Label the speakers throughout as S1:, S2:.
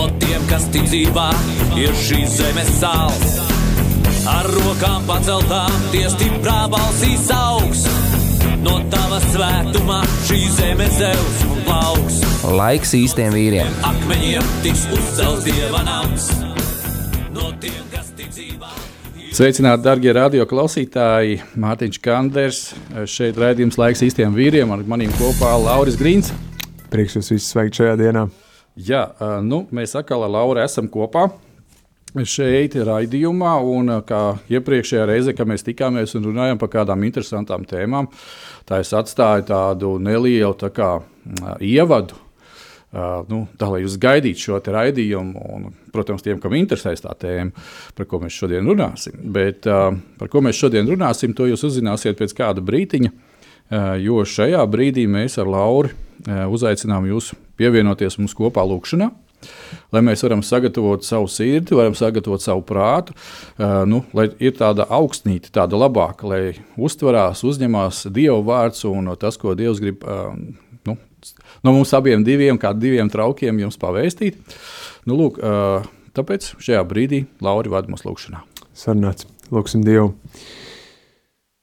S1: No tiem, kas ticībā ir šīs zemes sāls. Ar rokām paceltām, tie stiprā balsīs augs. No tava svētumā šī zeme zeus un plauks.
S2: Laiks īstiem vīriem.
S1: Akmeņiem tiks uzcelts dieva nams. No tiem, kas ticībā.
S3: Sveicināti, darbie radio klausītāji! Mārtiņš Kanders, šeit raidījums laiks īstiem vīriem, ar maniem kopā Lauris Grīns.
S4: Prieks jūs visus sveikt šajā dienā.
S3: Jā, nu, mēs atkal ar Lauru esam kopā šeit, raidījumā, un kā iepriekšējā reize, kad mēs tikāmies un runājām par kādām interesantām tēmām, tā es atstāju tādu nelielu tā kā, ievadu. Uh, nu, tā lai jūs gaidītu šo raidījumu, un, protams, tiem, kam interesēs tā tēma, par ko mēs šodien runāsim. Bet uh, par ko mēs šodien runāsim, to jūs uzzināsiet pēc kāda brīdiņa. Uh, jo šajā brīdī mēs ar Lauru uzaicinām jūs pievienoties mums kopā lūkšanā. Lai mēs varam sagatavot savu sirdi, varam sagatavot savu prātu, nu, lai ir tāda augstnīte, tāda labāka, lai uztverās, uzņemās Dieva vārds un tas, ko Dievs grib nu, no mums abiem diviem, kā diviem traukiem, jums pavēstīt. Nu, lūk, tāpēc šajā brīdī Lauri vada mums lūkšanā.
S4: Sarunāts, lūksim Dievu.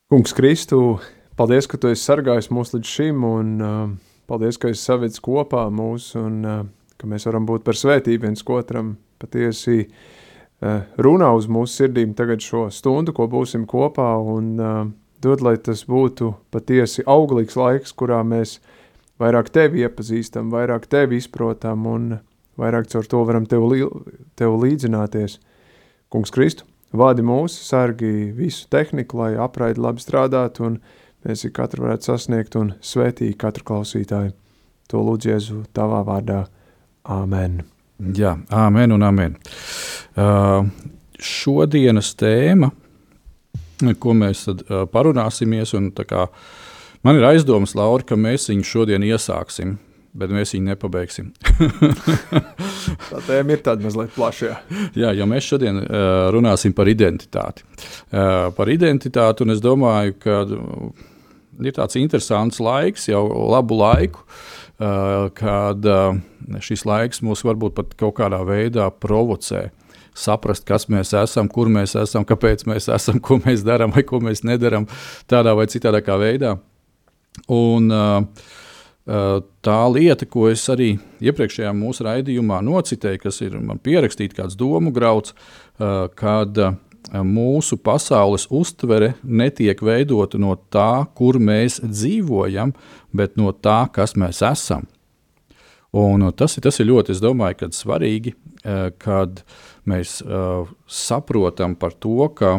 S4: Kungs Kristu, paldies, ka tu esi sargājis mūs līdz šim, un uh, paldies, ka esi savedis kopā mūs, un uh, ka mēs varam būt par svētību viens otram. Patiesi uh, runā uz mūsu sirdīm tagad šo stundu, ko būsim kopā, un uh, dod, lai tas būtu patiesi auglīgs laiks, kurā mēs vairāk tevi iepazīstam, vairāk tevi izprotam, un vairāk caur to varam tev, li tev līdzināties. Kungs Kristu, vādi mūsu, sargi visu tehniku, lai apraidi labi strādātu, un mēs katru varētu sasniegt un svētīt katru klausītāju. To lūdzu Jēzu tavā vārdā. Āmen.
S3: Jā, āmen un āmen. Uh, šodienas tēma, ko mēs tad uh, parunāsimies, un kā man ir aizdomas, Laura, ka mēs viņu šodien iesāksim, bet mēs viņu nepabeigsim.
S4: Tā tēma ir tāda mazliet plašāka.
S3: Jā, jo mēs šodien uh, runāsim par identitāti. Uh, par identitāti, un es domāju, ka ir tāds interesants laiks, jau labu laiku, uh, kad uh, šis laiks mūs varbūt pat kaut kādā veidā provocē. Saprast, kas mēs esam, kur mēs esam, kāpēc mēs esam, ko mēs darām vai ko mēs nedarām, tādā vai citādā veidā. Un, uh, tā lieta, ko es arī iepriekšējā mūsu raidījumā nocitēju, kas ir man pierakstīts, kāds domu grauds, kad mūsu pasaules uztvere netiek veidota no tā, kur mēs dzīvojam, bet no tā, kas mēs esam. Un tas, tas ir ļoti domāju, svarīgi, kad mēs saprotam par to, ka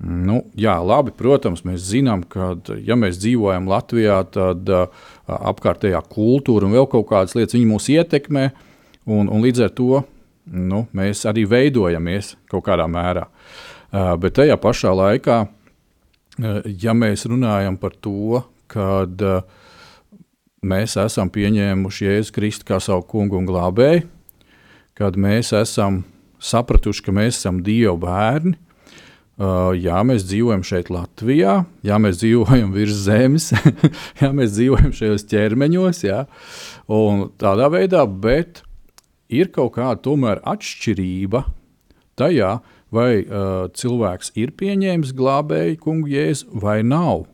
S3: Nu, jā, labi, protams, mēs zinām, ka, ja mēs dzīvojam Latvijā, tad uh, apkārtējā kultūra un vēl kaut kādas lietas mūs ietekmē, un, un līdz ar to nu, mēs arī veidojamies kaut kādā mērā. Uh, bet tajā pašā laikā, uh, ja mēs runājam par to, kad uh, mēs esam pieņēmuši Jēzu Kristu kā savu kungu un glābēju, kad mēs esam sapratuši, ka mēs esam Dieva bērni, Uh, jā, mēs dzīvojam šeit, Latvijā, jā, mēs dzīvojam virs zemes, jā, mēs dzīvojam šajos ķermeņos, jā, un tādā veidā, bet ir kaut kāda tomēr atšķirība tajā, vai uh, cilvēks ir pieņēmis glābēju kungu jēzu vai nav.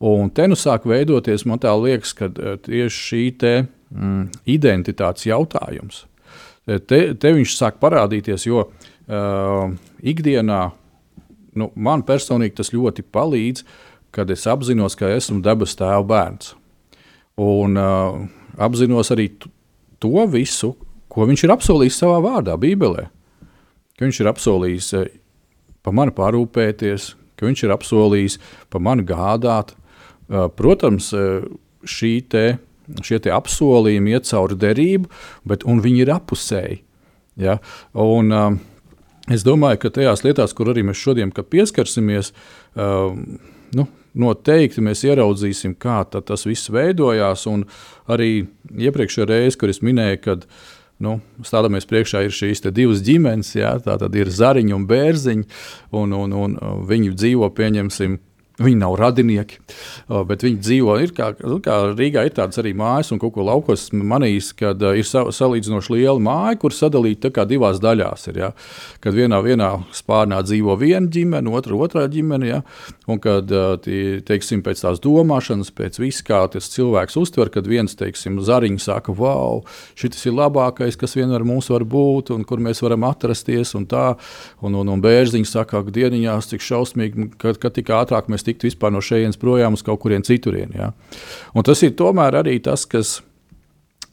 S3: Un te nu sāk veidoties, man tā liekas, ka uh, tieši šī te, mm, identitātes jautājums. Te, te viņš sāk parādīties, jo uh, ikdienā nu, man personīgi tas ļoti palīdz, kad es apzinos, ka esmu dabas tēva bērns. Un uh, apzinos arī to visu, ko viņš ir apsolījis savā vārdā, Bībelē. Ka viņš ir apsolījis uh, par mani parūpēties, ka viņš ir apsolījis par mani gādāt. Uh, protams, uh, te, šie te apsolījumi iet cauri derību, bet viņi ir apusēji. Ja? Un, um, es domāju, ka tajās lietās, kur arī mēs šodien pieskarsimies, um, nu, noteikti mēs ieraudzīsim, kā tas viss veidojās. Arī iepriekšējā reizē, kad es minēju, kad nu, stāvamies priekšā, ir šīs divas ģimenes, jā, tā tad ir zariņa un bērziņa, un, un, un viņi dzīvo, pieņemsim, Viņi nav radinieki, bet viņi dzīvo. Ir kā, nu, kā Rīgā ir tādas arī mājas, un kaut ko laukos manījis, kad ir salīdzinoši liela māja, kur sadalīta divās daļās. Ir, ja? Kad vienā, vienā spārnā dzīvo viena ģimene, otra otrā ģimene, ja? un kad teiksim, pēc tās domāšanas, pēc viss, kā tas cilvēks uztver, kad viens teiksim, zariņš saka, wow, šis ir labākais, kas vienmēr mums var būt, un kur mēs varam atrasties, un tā, un, un, un bērziņš saka, ka dieniņās cik šausmīgi, ka, ka tik ātrāk mēs mēs tiktu vispār no šejienes projām uz kaut kurien citurien. Ja? Un tas ir tomēr arī tas, kas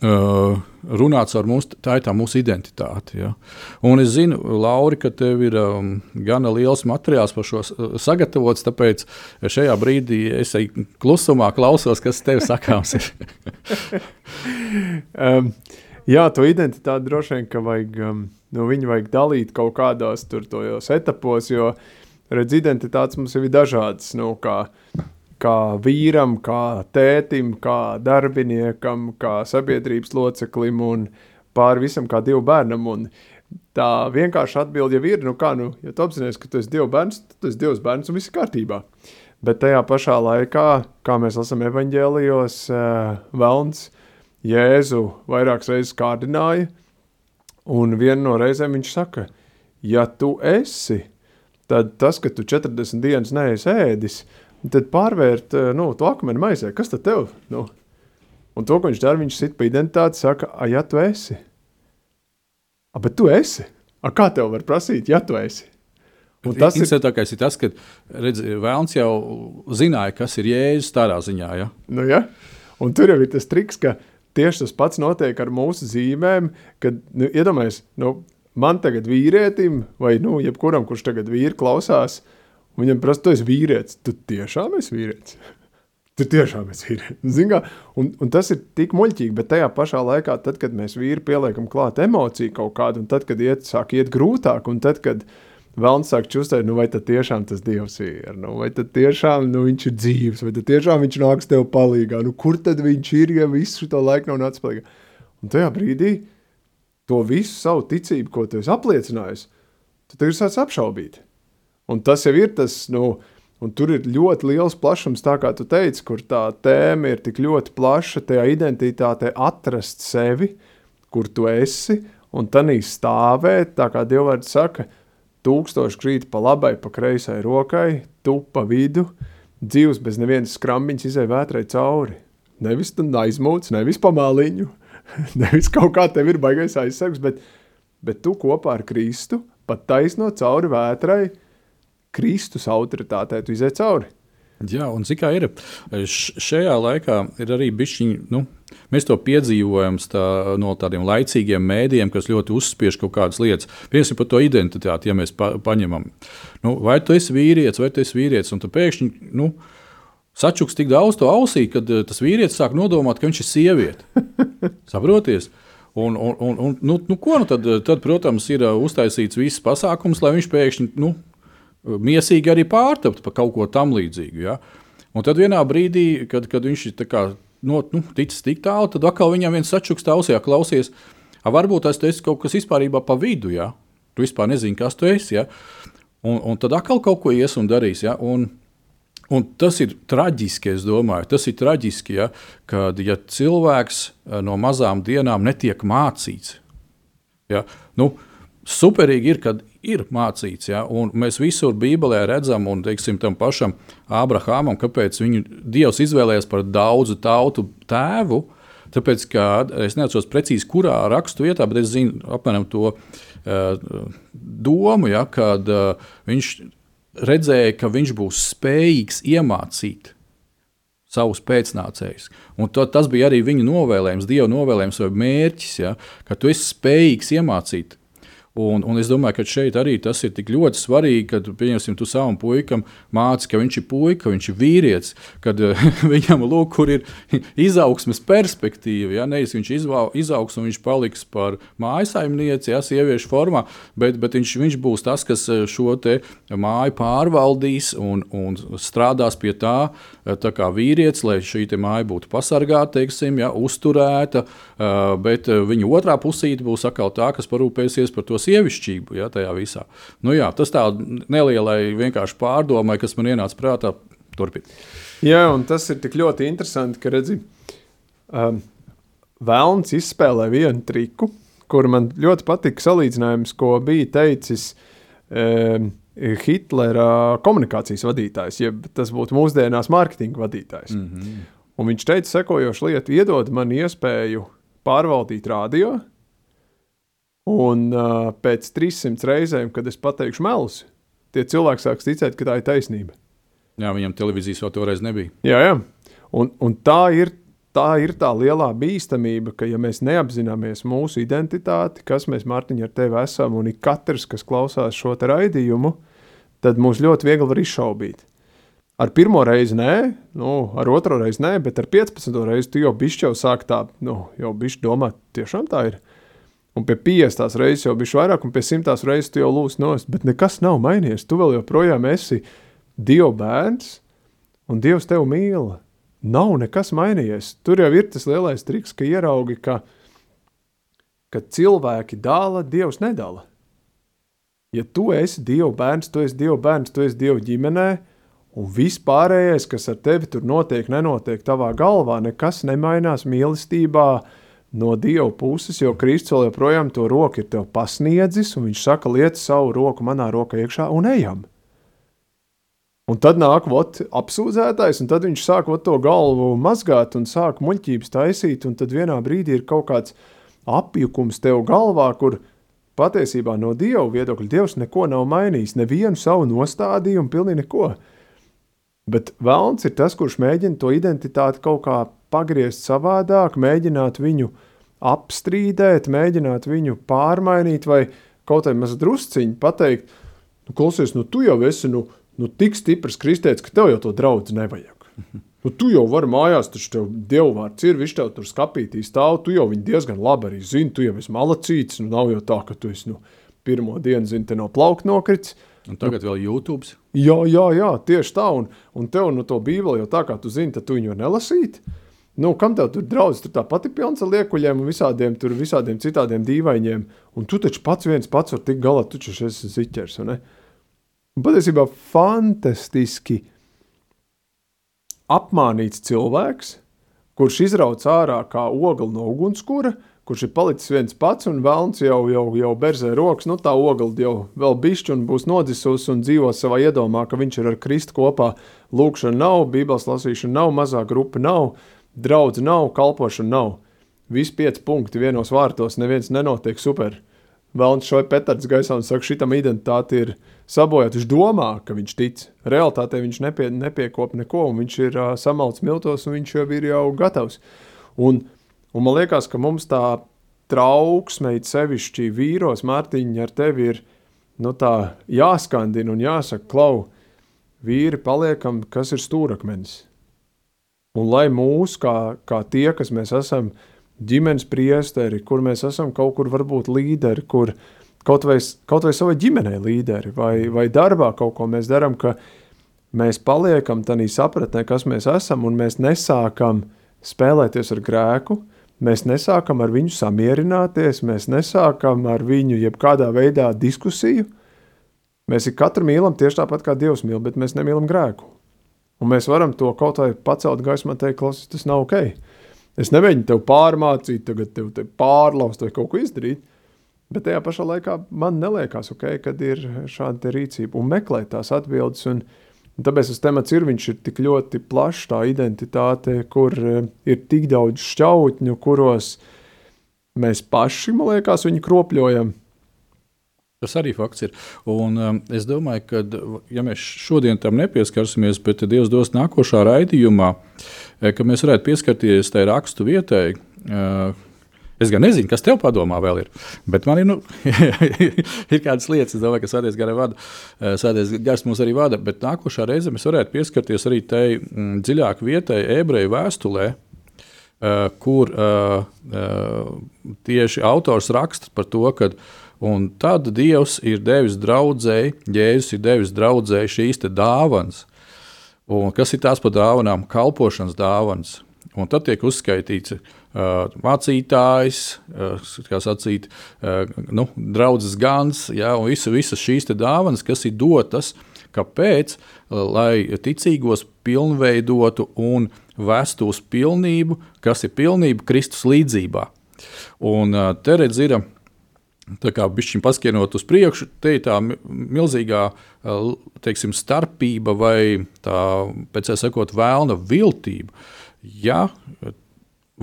S3: uh, runāts ar mums, tā ir tā mūsu identitāte. Ja? Un es zinu, Lauri, ka tev ir um, gana liels materiāls par šo sagatavots, tāpēc šajā brīdī es klusumā klausos, kas tev sakāms ir.
S4: um, jā, to identitāti droši vien, ka vajag, um, nu, viņu vajag dalīt kaut kādos tur tojos etapos, jo uh, redz, identitātes mums ir dažādas. Nu, kā, kā vīram, kā tētim, kā darbiniekam, kā sabiedrības loceklim un pāri visam kā divu bērnam. Un tā vienkārši atbilde jau ir, nu kā, nu, ja tu apzinājies, ka tu esi divu bērns, tad tu esi divs bērns un viss ir kārtībā. Bet tajā pašā laikā, kā mēs lasām evaņģēlijos, eh, Velns Jēzu vairākas reizes kārdināja, un vienu no reizēm viņš saka, ja tu esi tad tas, ka tu 40 dienas neesi ēdis, tad pārvērt eh, nu, to akmeni maizē. Kas tad tev? Nu? Un to, ko viņš dara, viņš sit pa identitāti, saka, a, ja tu esi. A, bet tu esi. A, kā tev var prasīt, ja tu esi?
S3: Un tas ir tas, ir tas ka redz, Vēlns jau zināja, kas ir jēzus tādā ziņā. Ja?
S4: Nu, ja? Un tur jau ir tas triks, ka tieši tas pats notiek ar mūsu zīmēm, kad, nu, iedomājies, nu, man tagad vīrietim, vai nu, jebkuram, kurš tagad vīri klausās, viņam prasa, tu esi vīrietis. Tu tiešām esi vīrietis. Tu tiešām esi vīrietis. Un, un tas ir tik muļķīgi, bet tajā pašā laikā, tad, kad mēs vīri pieliekam klāt emociju kaut kādu, un tad, kad iet, sāk iet grūtāk, un tad, kad Vēlns sāk čustēt, nu, vai tad tiešām tas dievs ir, nu, vai tad tiešām nu, viņš ir dzīves, vai tad tiešām viņš nāks tev palīgā, nu, kur tad viņš ir, ja visu šo laiku nav nācis palīgā. Un tajā brīdī to visu savu ticību, ko tu esi apliecinājis, tu tagad sāc apšaubīt. Un tas jau ir tas, nu, un tur ir ļoti liels plašums, tā kā tu teici, kur tā tēma ir tik ļoti plaša, tajā identitātē atrast sevi, kur tu esi, un tanī stāvēt, tā kā Dievvārds saka, tūkstoši krīt pa labai, pa kreisai rokai, tu pa vidu, dzīvs bez nevienas skrambiņas izai vētrai cauri. Nevis aizmūts, nevis pamāliņu, Nevis kaut kā tev ir baigais aizsargs, bet, bet tu kopā ar Kristu pat taisno cauri vētrai, Kristus autoritātei, tu iziet cauri.
S3: Jā, un cik tā ir? Šajā laikā ir arī bišķiņi, nu, mēs to piedzīvojam tā, no tādiem laicīgiem mēdījiem, kas ļoti uzspiež kaut kādas lietas. Piemēram, par to identitāti, ja mēs pa, paņemam. Nu, vai tu esi vīrietis, vai tu esi vīrietis, un tu pēkšņi, nu, sačuks tik daudz to ausī, ka eh, tas vīrietis sāk nodomāt, ka viņš ir sieviete. Saproties? Un, un, un, un, nu, nu, ko nu tad, tad, protams, ir eh, uztaisīts viss pasākums, lai viņš pēkšņi nu, miesīgi arī pārtaptu par kaut ko tam līdzīgu. Ja? Un tad vienā brīdī, kad, kad viņš ir no, nu, ticis tik tālu, tad atkal viņam viens sačuks tausijā klausies. Varbūt tas ir kaut kas vispārībā pa vidu, ja? tu vispār nezini, kas tu esi. Ja? Un, un tad atkal kaut ko ies un darīs. Ja? Un, Un tas ir traģiski, es domāju, tas ir traģiski, ja, kad ja cilvēks eh, no mazām dienām netiek mācīts. Ja, nu, superīgi ir, kad ir mācīts, ja, un mēs visur Bībelē redzam, un teiksim, tam pašam Ābrahamam, kāpēc viņu Dievs izvēlējās par daudzu tautu tēvu. Tāpēc, ka es neatceros precīzi, kurā rakstu vietā, bet es zinu apmēram to uh, domu, ja, kad uh, viņš redzēja, ka viņš būs spējīgs iemācīt savus pēcnācējus. Un to, tas bija arī viņa novēlējums, Dieva novēlējums vai mērķis, ja, ka tu esi spējīgs iemācīt. Un, un es domāju, ka šeit arī tas ir tik ļoti svarīgi, kad pieņemsim, tu savam puikam māci, ka viņš ir puika, ka viņš ir vīrietis, kad uh, viņam lūk, kur ir izaugsmes perspektīva. Ja? Nevis viņš izvā, izaugs un viņš paliks par mājasaimnieci, ja sieviešu formā, bet, bet viņš, viņš būs tas, kas eh, šo māju pārvaldīs un, un strādās pie tā, eh, tā kā vīrietis, lai šī māja būtu pasargāta, teiksim, ja, uzturēta, bet viņa otrā pusīte būs atkal tā, kas parūpēsies par to sievišķību ja, tajā visā. Nu, jā, tas tā nelielai vienkārši pārdomai, kas man ienāca prātā, turpina.
S4: Jā, un tas ir tik ļoti interesanti, ka redzi, um, Vēlns izspēlē vienu triku, kur man ļoti patika salīdzinājums, ko bija teicis um, Hitlera komunikācijas vadītājs, jeb tas būtu mūsdienās mārketinga vadītājs. Mm -hmm. Un viņš teica sekojošu lietu, iedod man iespēju pārvaldīt radio, Un uh, pēc 300 reizēm, kad es pateikšu melus, tie cilvēki sāks ticēt, ka tā ir taisnība.
S3: Jā, viņam televīzijas jau toreiz nebija.
S4: Jā, jā. Un, un tā, ir, tā ir tā lielā bīstamība, ka, ja mēs neapzināmies mūsu identitāti, kas mēs, Mārtiņ, ar tevi esam, un ik katrs, kas klausās šo raidījumu, tad mūs ļoti viegli var izšaubīt. Ar pirmo reizi nē, nu, ar otro reizi nē, bet ar 15. reizi tu jau bišķi jau sāk tā, nu, jau bišķi domāt, tiešām tā ir. Un pie 50 reizes jau bija vairāk, un pie 100 reizes tu jau lūsi nost, bet nekas nav mainījies. Tu vēl joprojām esi Dieva bērns, un Dievs tevi mīl. Nav nekas mainījies. Tur jau ir tas lielais triks, ka ieraugi, ka, ka cilvēki dala, Dievs nedala. Ja tu esi Dieva bērns, tu esi Dieva bērns, tu esi Dieva ģimenē, un viss pārējais, kas ar tevi tur notiek, nenotiek tavā galvā, nekas nemainās mīlestībā, uh, no Dieva puses, jo Kristus vēl joprojām to roku ir pasniedzis, un viņš saka, liec savu roku manā rokā iekšā un ejam. Un tad nāk ot, apsūdzētais, un tad viņš sāk ot, to galvu mazgāt un sāk muļķības taisīt, un tad vienā brīdī ir kaut kāds apjukums tev galvā, kur patiesībā no Dieva viedokļa Dievs neko nav mainījis, nevienu savu nostādījumu, pilnīgi neko. Bet vēlns ir tas, kurš mēģina to identitāti kaut kā pagriezt savādāk, mēģināt viņu apstrīdēt, mēģināt viņu pārmainīt vai kaut kā mazliet drusciņi pateikt, nu, klausies, nu, tu jau esi nu, nu, tik stiprs kristietis, ka tev jau to draugu nevajag. Nu, tu jau vari mājās, taču tev dievvvārds ir, viņš tev tur skapītī stāv, tu jau viņu diezgan labi arī zini, tu jau esi malacīts, nu nav jau tā, ka tu esi, nu, pirmo dienu zini, te no plaukt nokrits.
S3: Un tagad vēl YouTube.
S4: Jā, jā, jā, tieši tā, un, un tev no to bībeli jau tā, kā tu zini, tad tu viņu nelasīt. Nu, kam tev tur draudz? Tur tāpat ir pilns ar liekuļiem un visādiem, tur, visādiem citādiem dīvainiem. Un tu taču pats viens pats vari tikt galā, tu taču esi ziķers. Patiesībā fantastiski apmānīts cilvēks, kurš izrauc ārā kā ogli no ugunskura, kurš ir palicis viens pats un vēlns jau, jau, jau berzē rokas, nu tā ogli jau vēl bišķi un būs nodzisus un dzīvo savā iedomā, ka viņš ir ar Kristu kopā. Lūkšana nav, bībeles lasīšana nav, mazā grupa nav, Draudz nav, kalpošana nav. Visi pieci punkti vienos vārtos, neviens nenotiek super. Vēlams šo Petrds gaisā un saka, šitam identitāte ir sabojāta. Viņš domā, ka viņš tic. Realtātē viņš nepie, nepiekop neko, un viņš ir uh, samalts miltos, un viņš jau ir jau gatavs. Un, un man liekas, ka mums tā trauksme, sevišķi vīros, Mārtiņa, ar tevi ir nu, jāskandina un jāsaka, klau, vīri paliekam, kas ir stūrakmenis. Un lai mūs, kā, kā tie, kas mēs esam ģimenes priesteri, kur mēs esam kaut kur varbūt līderi, kur kaut vai, kaut vai savai ģimenei līderi, vai, vai darbā kaut ko mēs darām, ka mēs paliekam tādā sapratnē, kas mēs esam, un mēs nesākam spēlēties ar grēku, mēs nesākam ar viņu samierināties, mēs nesākam ar viņu jebkādā veidā diskusiju. Mēs katru mīlam tieši tāpat kā Dievs mīl, bet mēs nemīlam grēku. Un mēs varam to kaut kā pacelt gaismā, teikt, klausies, tas nav ok. Es nemēģinu tevi pārmācīt, tagad tev te pārlaust vai kaut ko izdarīt. Bet tajā pašā laikā man liekas, okay, kad ir šāda rīcība un meklēt tās atbildes. Un, un tāpēc tas temats ir, ir tik ļoti plašs, tā identitāte, kur eh, ir tik daudz šķautņu, kuros mēs paši, man liekas, viņu kropļojam.
S3: Tas arī fakts ir. Un, um, es domāju, ka, ja mēs šodien tam nepieskarsimies, bet Dievs dos nākošā raidījumā, eh, ka mēs varētu pieskarties tai rakstu vietai. Uh, Es gan nezinu, kas tev padomā vēl ir. Bet man ir, nu, ir kādas lietas, domāju, ka Svētais gara vada, eh, Svētais gars mums arī vada. Bet nākošā reize mēs varētu pieskarties arī tai mm, dziļāk vietai ebreju vēstulē, uh, kur uh, uh, tieši autors raksta par to, ka tad Dievs ir devis draudzēji, Jēzus ir devis draudzēji šīs dāvanas. Un kas ir tās par dāvanām? Kalpošanas dāvanas. Un tad tiek uzskaitīts uh, mācītājs, kā sacīt, nu, draugs gans, ja, un visu, visas šīs dāvanas, kas ir dotas, kāpēc, lai ticīgos pilnveidotu un vestu uz pilnību, kas ir pilnība Kristus līdzībā. Un te redz, ir Tā kā bišķiņ paskienot uz priekšu, te ir tā milzīgā teiksim, starpība vai tā, pēc sakot, vēlna viltība. Ja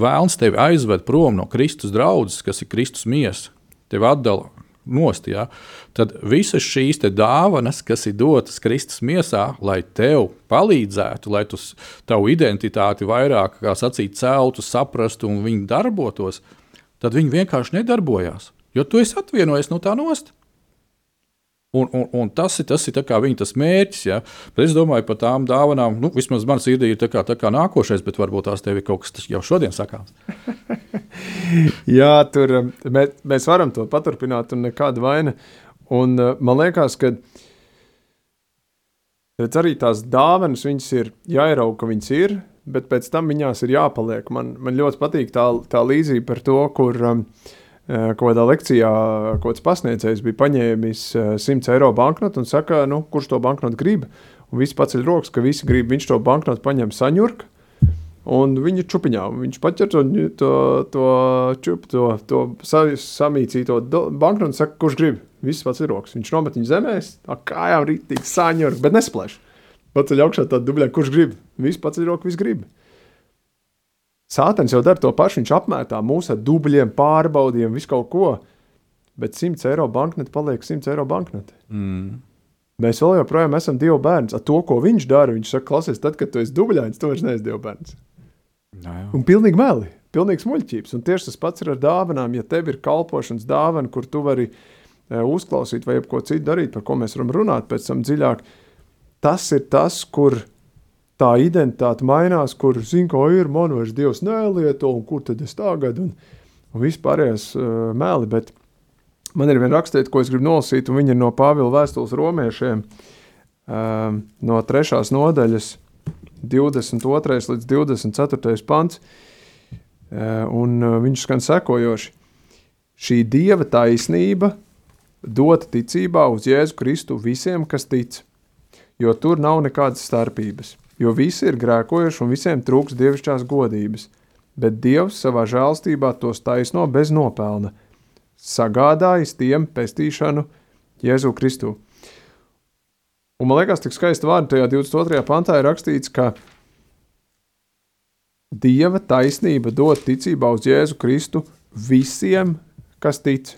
S3: vēlns tevi aizved prom no Kristus draudzes, kas ir Kristus miesa, tevi atdala nost, ja, tad visas šīs dāvanas, kas ir dotas Kristus miesā, lai tev palīdzētu, lai tu tavu identitāti vairāk, kā sacīt, celtu, saprastu un viņi darbotos, tad viņi vienkārši nedarbojās. Jo tu esi atvienojies no tā nost. Un, un, un tas ir, tas ir viņa tas mērķis. Ja? Bet es domāju par tām dāvanām, nu, vismaz manā sirdī ir tā kā, tā kā nākošais, bet varbūt tās tev ir kaut kas jau šodien sakāms.
S4: Jā, tur um, mē, mēs varam to paturpināt, un nekāda vaina. Un, uh, man liekas, ka arī tās dāvanas ir jāierauga, ka viņas ir, bet pēc tam viņās ir jāpaliek. Man, man ļoti patīk tā, tā līdzība par to, kur. Um, kaut kādā lekcijā kāds pasniedzējs bija paņēmis 100 eh, eiro banknotu un saka, nu, kurš to banknotu grib. Un viss paceļ rokas, ka visi grib, viņš to banknotu paņem saņurku. Un viņa čupiņā viņš paķer to, to, to, čup, to, to samīcīto banknotu un saka, kurš grib. Viss pats ir rokas. Viņš nomet viņu zemē, kājām rītīgi saņurka, bet nesplēš. Paceļ augšā tādu dublē, kurš grib. Viss pats ir rokas, viss grib. Sātens jau dara to pašu, viņš apmētā mūs ar dubļiem, pārbaudījumiem, visu kaut ko. Bet 100 eiro banknote paliek 100 eiro banknote. Mm. Mēs vēl joprojām esam divi bērni. Ar to, ko viņš dara, viņš saka, klausies, tad, kad tu esi dubļains, tu vairs neesi divi bērns. Un pilnīgi meli, pilnīgi muļķības. Un tieši tas pats ir ar dāvanām. Ja tev ir kalpošanas dāvana, kur tu vari e, uzklausīt vai ko citu darīt, par ko mēs varam runāt pēc tam dziļāk, tas ir tas, kur tā identitāte mainās, kur zina, ko ir, vairs Dievs nelieto, un kur tad es tagad, un, un vispārējais uh, meli. Bet man ir viena rakstīta, ko es gribu nolasīt, un viņa ir no Pāvila vēstules romiešiem, uh, no trešās nodaļas, 22. līdz 24. pants, uh, un uh, viņš skan sekojoši. Šī dieva taisnība dota ticībā uz Jēzu Kristu visiem, kas tic, jo tur nav nekādas starpības jo visi ir grēkojuši un visiem trūks dievišķās godības, bet Dievs savā žēlstībā tos taisno bez nopelna, sagādājis tiem pestīšanu Jēzu Kristu. Un man liekas, tik skaisti vārdi tajā 22. pantā ir rakstīts, ka Dieva taisnība dod ticībā uz Jēzu Kristu visiem, kas tic.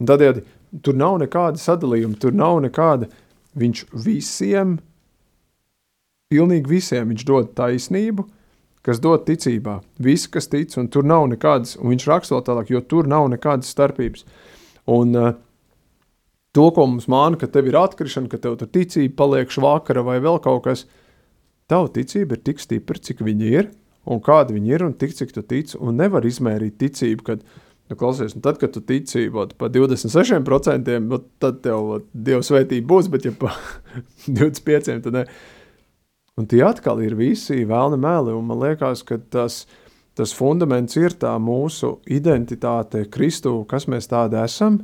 S4: Un tādējādi tur nav nekāda sadalījuma, tur nav nekāda. Viņš visiem pilnīgi visiem viņš dod taisnību, kas dod ticībā. Visi, kas tic, un tur nav nekādas, un viņš raksta vēl tālāk, jo tur nav nekādas starpības. Un uh, to, ko mums māna, ka tev ir atkrišana, ka tev tur ticība paliek švakara vai vēl kaut kas, tava ticība ir tik stipra, cik viņa ir, un kāda viņa ir, un tik, cik tu tici, un nevar izmērīt ticību, kad, nu, klausies, nu, tad, kad tu tici ot, pa 26%, ot, tad tev ot, Dieva svētība būs, bet ja pa 25%, tad ne. Un tie atkal ir visi vēlni meli, un man liekas, ka tas, tas fundaments ir tā mūsu identitāte Kristu, kas mēs tādi esam,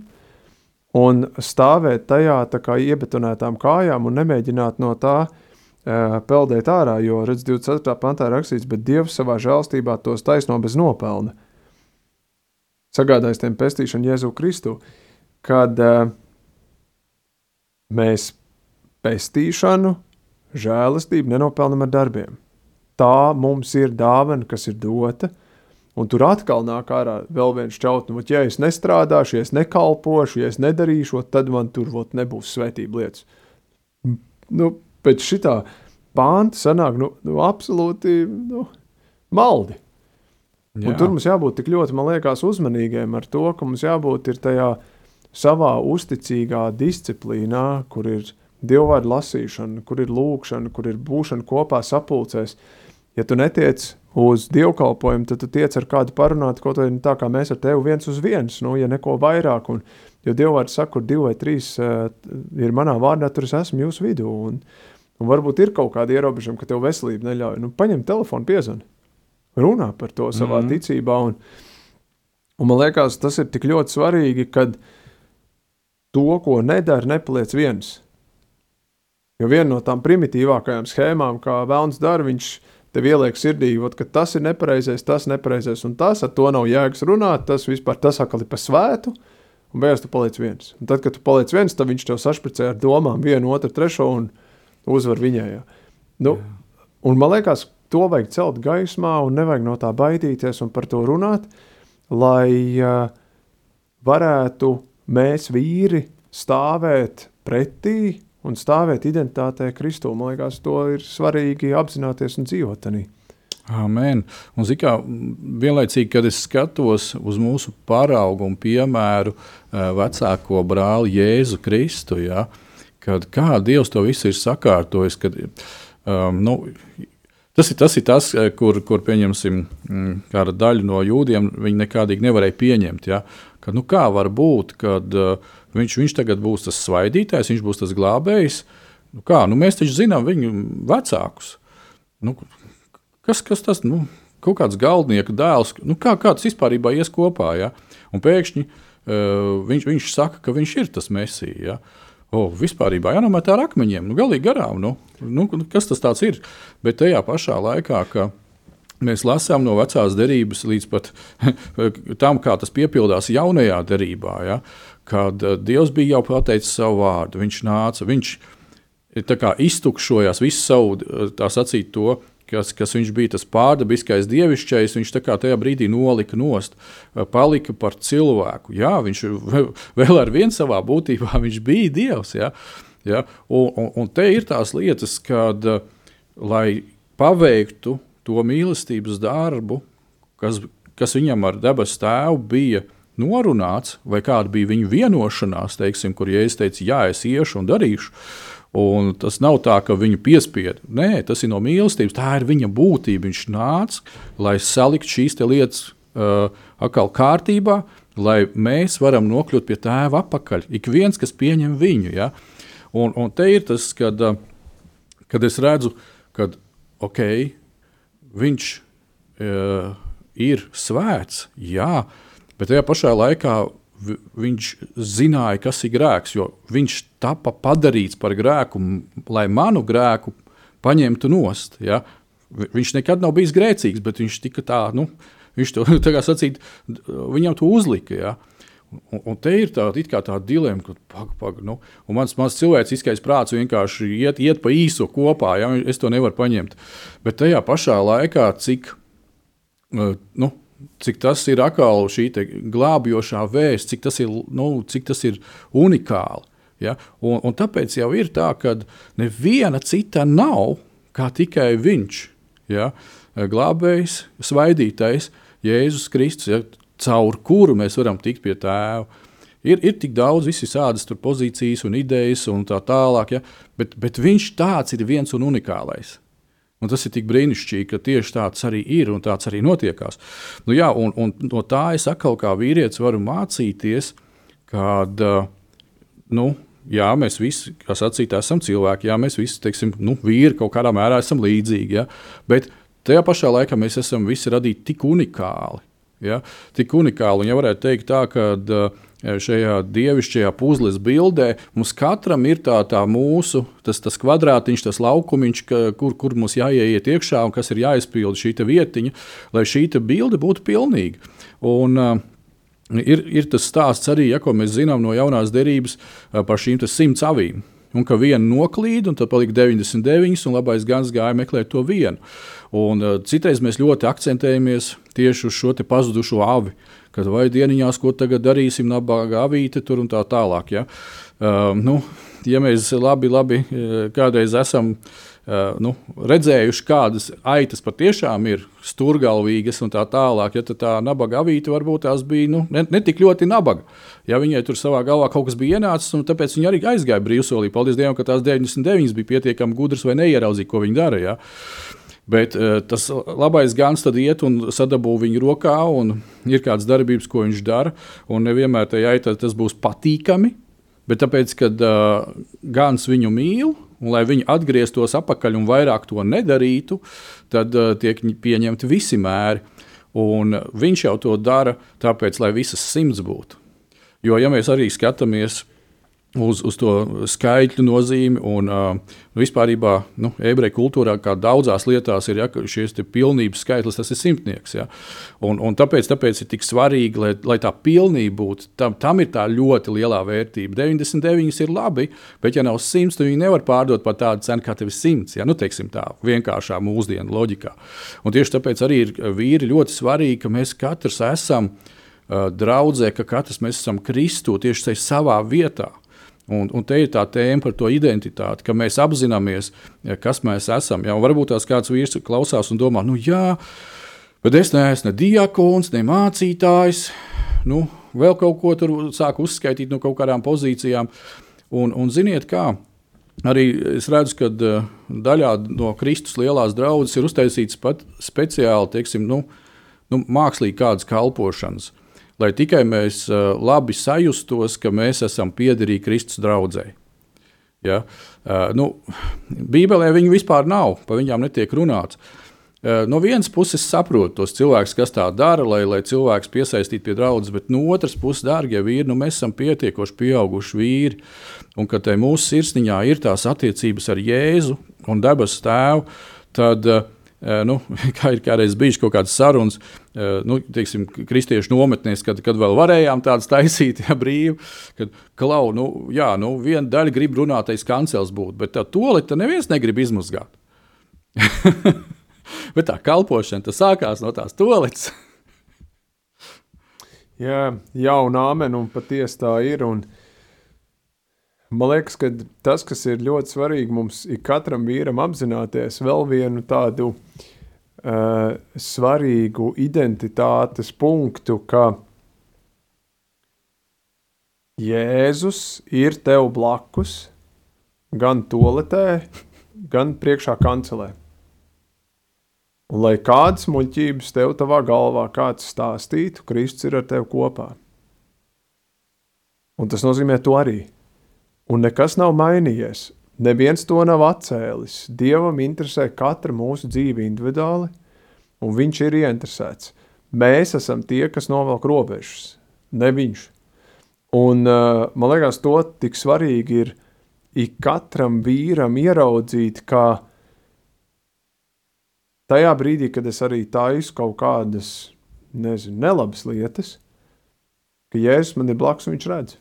S4: un stāvēt tajā tā kā iebetonētām kājām un nemēģināt no tā uh, peldēt ārā, jo, redz, 24. pantā rakstīts, bet Dievs savā žēlstībā tos taisno bez nopelna. Sagādājis tiem pestīšanu Jēzu Kristu, kad uh, mēs pestīšanu žēlastību nenopelnam ar darbiem. Tā mums ir dāvana, kas ir dota, un tur atkal nāk ārā vēl viens čaut, nu, ja es nestrādāšu, ja es nekalpošu, ja es nedarīšu, tad man tur vot, nebūs svētība lietas. Nu, pēc šitā pānta sanāk nu, nu, absolūti nu, maldi. Tur mums jābūt tik ļoti, man liekas, uzmanīgiem ar to, ka mums jābūt tajā savā uzticīgā disciplīnā, kur ir dievvvārdu lasīšana, kur ir lūkšana, kur ir būšana kopā sapulcēs. Ja tu netiec uz dievkalpojumu, tad tu tiec ar kādu parunāt, kaut vai tā kā mēs ar tevi viens uz viens, nu, ja neko vairāk. Un, jo dievvvārds saka, kur divi vai trīs uh, ir manā vārdā, tur es esmu jūsu vidū. Un, un varbūt ir kaut kādi ierobežojumi, ka tev veselība neļauj. Nu, paņem telefonu, piezvani, runā par to savā mm -hmm. ticībā. Un, un man liekas, tas ir tik ļoti svarīgi, kad to, ko nedara, nepaliec viens. Jo viena no tām primitīvākajām schēmām, kā Vēlns dara, viņš tev ieliek sirdī, ot, ka tas ir nepareizais, tas ir nepareizais, un tas ar to nav jēgas runāt, tas vispār tas atkal ir pa svētu, un beigās tu paliec viens. Un tad, kad tu paliec viens, tad viņš tev sašpricē ar domām vienu, otru, trešo un uzvar viņai. Nu, un man liekas, to vajag celt gaismā un nevajag no tā baidīties un par to runāt, lai uh, varētu mēs vīri stāvēt pretī un stāvēt identitātē Kristū. Man liekas, to ir svarīgi apzināties un dzīvot tādā.
S3: Amen. Un, kā, vienlaicīgi, kad es skatos uz mūsu paraugu un piemēru vecāko brāli Jēzu Kristu, ja, kad kā Dievs to visu ir sakārtojis, kad, um, nu, tas, ir, tas ir tas, kur, kur pieņemsim, kāda daļa no jūdiem viņi nekādīgi nevarēja pieņemt. Ja, kad, nu, kā var būt, kad uh, Viņš, viņš tagad būs tas svaidītājs, viņš būs tas glābējs. Nu, kā, nu, mēs taču zinām viņu vecākus. Nu, kas, kas tas? Nu, kaut kāds galdnieka dēls. Nu, kā, kā tas vispār ies kopā? Ja? Un pēkšņi uh, viņš, viņš saka, ka viņš ir tas mesija. Ja? O, vispār jānomet ar akmeņiem, nu, galīgi garām. Nu, nu, kas tas ir? Bet tajā pašā laikā, ka mēs lasām no vecās derības līdz pat tam, kā tas piepildās jaunajā derībā. Ja? Kad eh, Dievs bija jau pateicis savu vārdu. Viņš nāca, viņš iztukšojās visu savu, eh, tā sacīt, to, kas, kas viņš bija tas pārdabiskais dievišķais, viņš tajā brīdī nolika nost, eh, palika par cilvēku. Jā, viņš vēl ar vienu savā būtībā bija dievs. Jā, jā, un, un, un te ir tās lietas, kad, lai paveiktu to mīlestības darbu, kas, kas viņam ar debesu tēvu bija norunāts, vai kāda bija viņa vienošanās, teiksim, kur Jēzus teica, jā, es iešu un darīšu. Un tas nav tā, ka viņu piespiedu. Nē, tas ir no mīlestības. Tā ir viņa būtība. Viņš nāca, lai saliktu šīs lietas uh, atkal kārtībā, lai mēs varam nokļūt pie tēva atpakaļ. Ik viens, kas pieņem viņu. Ja? Un, un te ir tas, kad, uh, kad es redzu, ka okay, viņš uh, ir svēts. Jā, uh, Bet tajā pašā laikā viņš zināja, kas ir grēks, jo viņš tika padarīts par grēku, lai manu grēku paņemtu nost. Ja? Viņš nekad nav bijis grēcīgs, bet viņš tika tā, nu, viņš to tā sacīt, viņam to uzlika. Ja? Un, un te ir tā, tā dilemma, ka pag, pag, nu, mans, mans cilvēciskais prāts vienkārši iet, iet pa īso kopā. Ja? Es to nevaru paņemt. Bet tajā pašā laikā, cik nu, cik tas ir atkal šī glābjošā vēsts, cik tas ir, nu, cik tas ir unikāli. Ja? Un, un tāpēc jau ir tā, ka neviena cita nav kā tikai viņš. Ja? Glābējs, svaidītais, Jēzus Kristus, ja? caur kuru mēs varam tikt pie tēva. Ir, ir tik daudz visādas pozīcijas un idejas un tā tālāk, ja? bet, bet viņš tāds ir viens un unikālais. Un tas ir tik brīnišķīgi, ka tieši tāds arī ir un tāds arī notiekās. Nu, jā, un, un no tā es atkal kā vīrietis varu mācīties, kad nu, jā, mēs visi, kā sacīt, esam cilvēki, jā, mēs visi, teiksim, nu, vīri kaut kādā mērā esam līdzīgi. Ja? Bet tajā pašā laikā mēs esam visi radīti tik unikāli. Ja? Tik unikāli, un ja varētu teikt tā, ka uh, šajā dievišķajā puzles bildē mums katram ir tā, tā mūsu tas, tas kvadrātiņš, tas laukumiņš, ka, kur, kur mums jāieiet iekšā un kas ir jāizpilda šī vietiņa, lai šī bilde būtu pilnīga. Un, uh, ir, ir tas stāsts arī, ja, ko mēs zinām no jaunās derības par šīm simts avīm. Un ka viena noklīda, un tad palika 99, un labais gans gāja meklēt to vienu. Un, uh, citreiz mēs ļoti akcentējamies tieši uz šo pazudušo avi. Uh, kad vai dieniņās, ko tagad darīsim, nabaga avīte tur un tā tālāk. Ja? Uh, nu, ja mēs labi, labi kādreiz esam Uh, nu, redzējuši, kādas aitas patiešām ir stūrgalvīgas un tā tālāk. Ja tā, nabaga avīte varbūt tās bija nu, ne, ne tik ļoti nabaga. Ja viņai tur savā galvā kaut kas bija ienācis, un tāpēc viņa arī aizgāja brīvsolī. Paldies Dievam, ka tās 99 bija pietiekami gudras vai neieraudzīja, ko viņa dara. Bet uh, tas labais gans tad iet un sadabū viņu rokā, un ir kādas darbības, ko viņš dara. Nevienmēr tai aitai tas būs patīkami, bet tāpēc, kad uh, gans viņu mīl Un, lai viņi atgrieztos atpakaļ un vairāk to nedarītu, tad uh, tiek pieņemti visi mēri. Un viņš jau to dara tāpēc, lai visas simts būtu. Jo, ja mēs arī skatāmies uz, uz to skaitļu nozīmi. Un, uh, vispār, nu, ebreju kultūrā, kā daudzās lietās, ir ja, šis pilnības skaitlis, tas ir simtnieks. Ja. Un, un tāpēc, tāpēc ir tik svarīgi, lai, lai tā pilnība būtu. Tam, tam ir tā ļoti liela vērtība. 99 ir labi, bet, ja nav 100, tad viņi nevar pārdot par tādu cenu, kā tev ir 100. Ja, nu, teiksim, tā vienkāršā mūsdienu loģikā. Un tieši tāpēc arī ir vīri ļoti svarīgi, ka mēs katrs esam uh, draudzē, ka katrs mēs esam Kristu tieši savā vietā. Un, un te ir tā tēma par to identitāti, ka mēs apzināmies, kas mēs esam. Jā, varbūt tās kāds vīrs klausās un domā, nu jā, bet es neesmu ne diakons, ne mācītājs. Nu, vēl kaut ko tur sāk uzskaitīt no kaut kādām pozīcijām. Un, un ziniet, kā arī es redzu, ka uh, daļā no Kristus lielās draudzes ir uztaisīts pat speciāli, teiksim, nu, nu, mākslīgi kādas kalpošanas. Uh, lai tikai mēs labi sajustos, ka mēs esam piederīgi Kristus draugai. Ja? Nu, Bībelē viņu vispār nav, par viņām netiek runāts. No vienas puses, saprotu tos cilvēkus, kas tā dara, lai, lai cilvēks piesaistītu pie draudzes, bet no otras puses, dārgie vīri, nu, mēs esam pietiekoši pieauguši vīri, un ka mūsu sirsniņā ir tās attiecības ar Jēzu un debesu Tēvu, tad uh, nu, kā ir kādreiz bijis kaut kādas sarunas, nu, teiksim, kristiešu nometnēs, kad, kad vēl varējām tādas taisīt, ja brīvi, kad klau, nu, jā, nu, viena daļa grib runātais kancels būt, bet tā tolita neviens negrib izmazgāt. bet tā kalpošana, tas sākās no tās tolitas.
S4: jā, jauna amen, un patiesi tā ir, un Man liekas, ka tas, kas ir ļoti svarīgi mums, ir katram vīram apzināties vēl vienu tādu uh, svarīgu identitātes punktu, ka Jēzus ir tev blakus gan toaletē, gan priekšā kancelē. Un lai kādas muļķības tev tavā galvā kāds stāstītu, Kristus ir ar tevi kopā. Un tas nozīmē to arī. Un nekas nav mainījies. Neviens to nav atcēlis. Dievam interesē katra mūsu dzīve individuāli, un viņš ir ieinteresēts. Mēs esam tie, kas novelk robežas, ne viņš. Un, uh, man liekas, to tik svarīgi ir ik katram vīram ieraudzīt, ka tajā brīdī, kad es arī taisu kaut kādas, nezinu, nelabas lietas, ka Jēzus man ir blakus un viņš redz.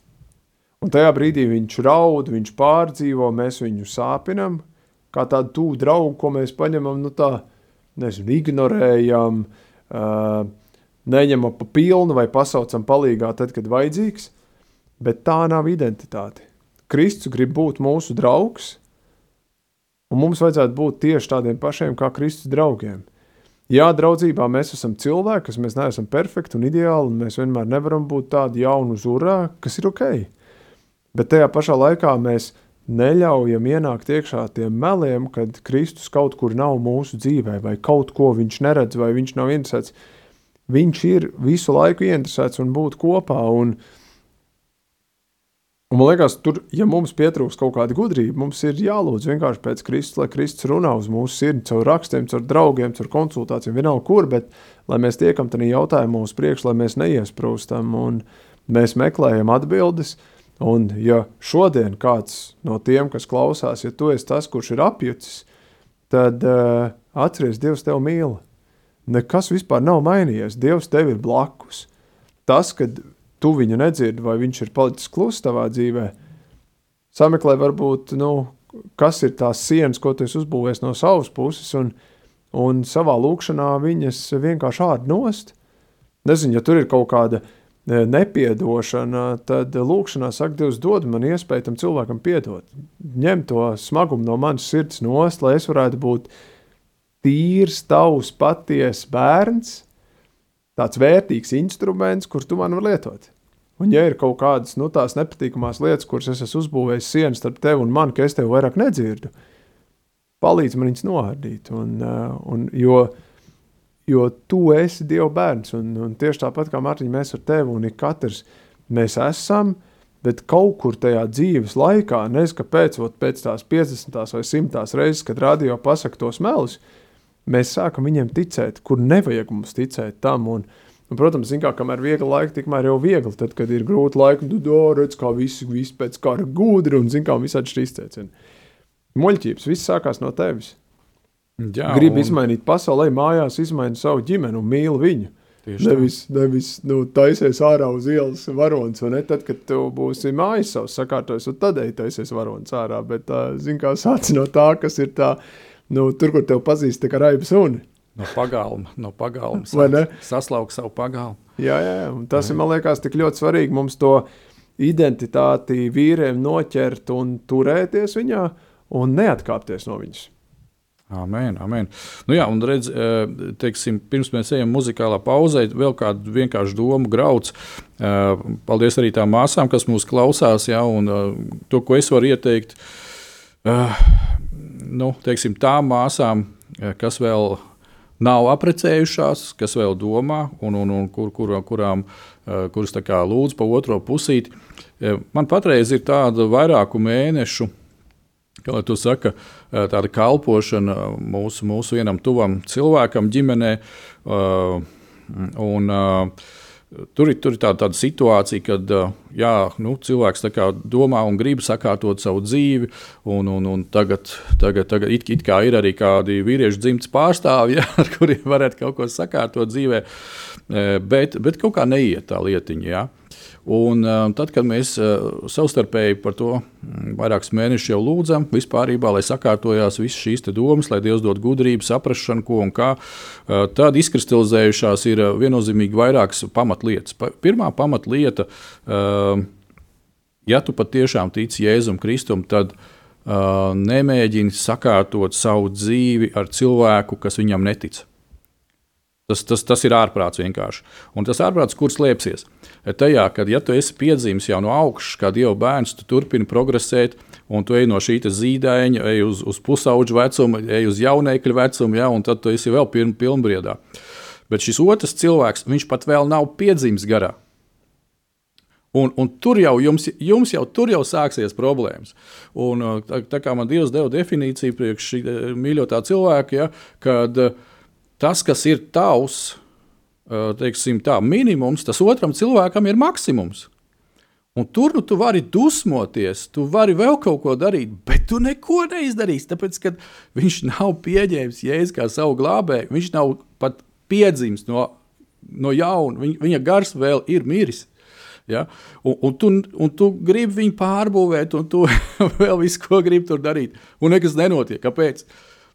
S4: Un tajā brīdī viņš raud, viņš pārdzīvo, mēs viņu sāpinam, kā tādu tuvu draugu, ko mēs paņemam, nu tā, nezinu, ignorējam, uh, neņemam pa pilnu vai pasaucam palīgā tad, kad vajadzīgs, bet tā nav identitāte. Kristus grib būt mūsu draugs, un mums vajadzētu būt tieši tādiem pašiem kā Kristus draugiem. Jā, draudzībā mēs esam cilvēki, kas mēs neesam perfekti un ideāli, un mēs vienmēr nevaram būt tādi jauni uz urā, kas ir ok. Bet tajā pašā laikā mēs neļaujam ienākt iekšā tiem meliem, kad Kristus kaut kur nav mūsu dzīvē, vai kaut ko viņš neredz, vai viņš nav interesēts. Viņš ir visu laiku interesēts un būt kopā. Un, un man liekas, tur, ja mums pietrūks kaut kāda gudrība, mums ir jālūdz vienkārši pēc Kristus, lai Kristus runā uz mūsu sirdi, caur rakstiem, caur draugiem, caur konsultācijām, vienalga kur, bet lai mēs tiekam tajā jautājumā uz priekšu, lai mēs neiesprūstam un mēs meklējam atbildes. Uh, Un, ja šodien kāds no tiem, kas klausās, ja tu esi tas, kurš ir apjucis, tad uh, atceries, Dievs tevi mīl. Nekas vispār nav mainījies. Dievs tev ir blakus. Tas, ka tu viņu nedzirdi, vai viņš ir palicis kluss tavā dzīvē, sameklē varbūt, nu, kas ir tās sienas, ko tu esi uzbūvējis no savas puses, un, un savā lūkšanā viņas vienkārši ārd nost. Nezinu, ja tur ir kaut kāda nepiedošana, tad lūkšanā saka, Dievs, dod man iespēju tam cilvēkam piedot. Ņem to smagumu no manas sirds nost, lai es varētu būt tīrs, tavs, patiesa bērns, tāds vērtīgs instruments, kur tu man vari lietot. Un, ja ir kaut kādas nu, tās nepatīkamās lietas, kuras es esmu uzbūvējis sienas starp tevi un mani, ka es tevi vairāk nedzirdu, palīdz man viņas noārdīt. Un, un, jo, jo tu esi Dieva bērns, un, un tieši tāpat kā Mārtiņa, mēs ar tevi un ik katrs mēs esam. Bet kaut kur tajā dzīves laikā, nezinu, kāpēc, pēc tās 50. vai 100. reizes, kad radio pasakā tos melus, mēs sākam viņiem ticēt, kur nevajag mums ticēt tam. Un, Un, protams, kā, kamēr ir viegli laiki, tikmēr jau viegli. Tad, kad ir grūti laiki, tad redz, kā visi, visi pēc kara gudri un zina, kā visādi šī izteicieni. Muļķības, viss sākās no tevis. Jā, Gribu un... izmainīt pasaulē, mājās izmaini savu ģimeni un mīli viņu. Tieši nevis, tā. nevis nu, taisies ārā uz ielas varonis, un ne tad, kad tu būsi mājas savs sakārtojis, un tad ej taisies varonis ārā. Bet, zini, kā sāc no tā, kas ir tā, nu, tur, kur tev pazīst, tā kā raibas uni.
S3: No pagalma, no pagalma. Vai ne? Saslaukt savu pagalmu.
S4: Jā, jā, jā. Un tas jā. ir, man liekas, tik ļoti svarīgi mums to identitāti vīriem noķert un turēties viņā un neatkāpties no viņas.
S3: Amen, amen. Nu jā, un redz, eh, teiksim, pirms mēs ejam muzikālā pauzē, vēl kādu vienkāršu domu grauds. Eh, paldies arī tām māsām, kas mūs klausās, jā, un eh, to, ko es varu ieteikt, nu, teiksim, tām māsām, kas vēl nav apprecējušās, kas vēl domā, un, un, un kur, kur, kurām, kuras lūdz pa otro pusīti. Man patreiz ir tāda vairāku mēnešu. Kā tu saki, tāda kalpošana mūsu, mūsu vienam tuvam cilvēkam, ģimenē. Un, Tur ir, tur ir tāda, tāda situācija, kad jā, nu, cilvēks domā un grib sakārtot savu dzīvi. Un, un, un tagad, tagad, tagad it, it kā ir arī kādi vīriešu dzimtas pārstāvji, ja, ar kuriem varētu kaut ko sakārtot dzīvē, bet, bet kaut kā neiet tā lietiņa. Ja. Un, uh, tad, kad mēs uh, savstarpēji par to mm, vairākus mēnešus jau lūdzam, vispārībā, lai sakārtojās visas šīs domas, lai Dievs dod gudrību, saprāšanu, ko un kā, uh, tad izkristalizējušās ir viennozīmīgi vairākas pamatlietas. Pa, pirmā pamatlieta, ja tu patiešām tici Jēzum Kristum, tad nemēģini sakārtot savu dzīvi ar cilvēku, kas viņam netic. Tas, tas, tas ir ārprāts vienkārši. Un tas ārprāts, kur slēpsies? Tajā, kad ja tu esi piedzimis jau no augšas, kā Dieva bērns, tu turpini progresēt, un tu ej no šī zīdaiņa, ej uz, uz pusauģu vecumu, ej uz jaunekļu vecumu, ja, un tad tu esi vēl piln, pilnbriedā. Bet šis otrs cilvēks, viņš pat vēl nav piedzimis garā. Un, un tur jau jums, jums jau, tur jau sāksies problēmas. Un, tā, tā kā man Dievs deva definīciju priekš šī mīļotā cilvēka, ja, kad uh, tas, kas ir tavs teiksim, tā, minimums, tas otram cilvēkam ir maksimums. Un tur nu, tu vari dusmoties, tu vari vēl kaut ko darīt, bet tu neko neizdarīsi. Tāpēc, ka viņš nav pieņēmis jēzu kā savu glābēju, viņš nav pat piedzimis no, no jauna, viņa, viņa gars vēl ir miris. Ja? Un, un, tu, un tu gribi viņu pārbūvēt, un tu vēl visu, ko gribi tur darīt, un nekas nenotiek. Kāpēc?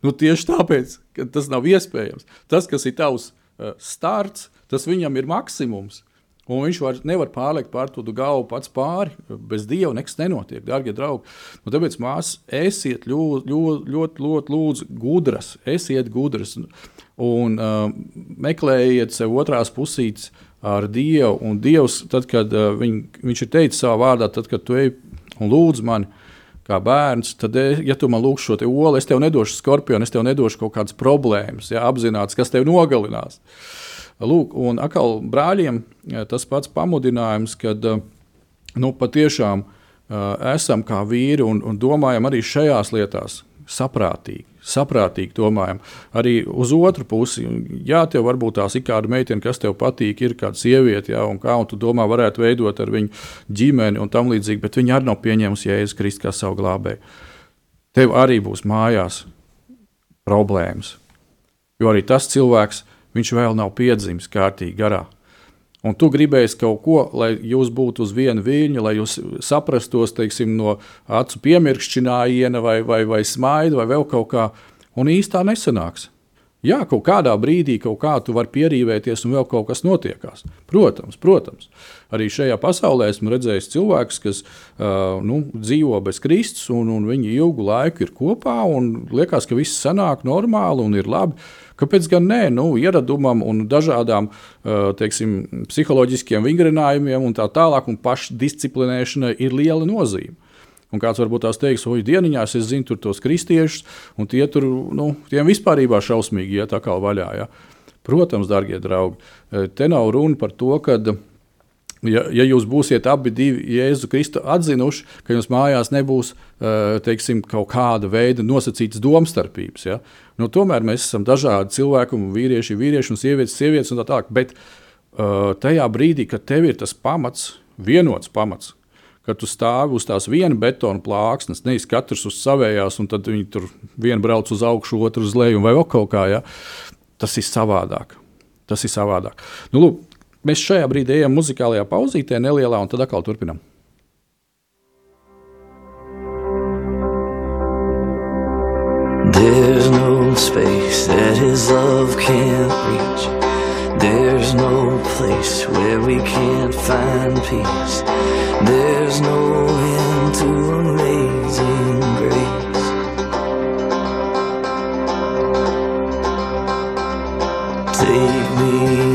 S3: Nu, tieši tāpēc, ka tas nav iespējams. Tas, kas ir tavs uh, starts, tas viņam ir maksimums. Un viņš var, nevar pārliekt pār to galvu pats pāri. Bez dieva nekas nenotiek, darbie draugi. Un tāpēc, māsas, esiet ļoti, ļoti, ļoti, ļoti lūdzu, gudras, esiet gudras un uh, meklējiet sev otrās pusītes ar Dievu. Un Dievs, tad, kad uh, viņ, viņš ir teicis savā vārdā, tad, kad tu ej un lūdz mani, kā bērns, tad, eh, ja tu man lūgsi šo olu, es tev nedošu skorpionu, es tev nedošu kaut kādas problēmas, ja, apzināts, kas tev nogalinās. Lūk, un atkal brāļiem tas pats pamudinājums, kad eh, nu, patiešām eh, esam kā vīri un, un domājam arī šajās lietās saprātīgi saprātīgi domājam. Arī uz otru pusi, jā, tev varbūt tās ir kāda meitene, kas tev patīk, ir kāda sieviete, jā, un kā un tu domā, varētu veidot ar viņu ģimeni un tam līdzīgi, bet viņa arī nav pieņēmusi Jēzus Kristus kā savu glābēju. Tev arī būs mājās problēmas, jo arī tas cilvēks, viņš vēl nav piedzimis kārtīgi garā. Un tu gribēji kaut ko, lai jūs būtu uz viena viļņa, lai jūs saprastos teiksim, no acu piemirkšķinājiena, vai, vai, vai smaida, vai vēl kaut kā. Un īstā nesanāks.
S5: Jā, kaut kādā brīdī kaut kā tu vari pierīvēties un vēl kaut kas notiekās. Protams, protams. Arī šajā pasaulē esmu redzējis cilvēkus, kas uh, nu, dzīvo bez Kristus, un, un viņi ilgu laiku ir kopā, un liekas, ka viss sanāk normāli un ir labi. Kāpēc gan nē, nu, ieradumam un dažādām uh, teiksim, psiholoģiskiem vingrinājumiem un tā tālāk, un pašdisciplinēšanai ir liela nozīme. Un kāds varbūt tās teiks, oi, dieniņās es zinu tos kristiešus, un tie tur, nu, tiem vispār šausmīgi iet tā kā vaļā. Ja. Protams, darbie draugi, e, te nav runa par to, ka, ja, ja jūs būsiet abi Jēzu Kristu atzinuši, ka jums mājās nebūs e, teiksim, kaut kāda veida nosacītas domstarpības. Ja. Nu, tomēr mēs esam dažādi cilvēki, vīrieši, vīrieši un sievietes, sievietes un tā tālāk. Bet uh, tajā brīdī, kad tev ir tas pamats, vienots pamats, ka tu stāvi uz tās viena betona plāksnes, nevis katrs uz savējās, un tad viņi tur viena brauc uz augšu, otru uz leju, vai vēl kaut kā. Ja? Tas ir savādāk. Tas ir savādāk. Nu, lūk, mēs šajā brīdī ejam muzikālajā pauzītē, nelielā, un tad atkal turpinām. There's no space that his love can't reach. There's no place where we can't find peace. There's no end to amazing grace. Take me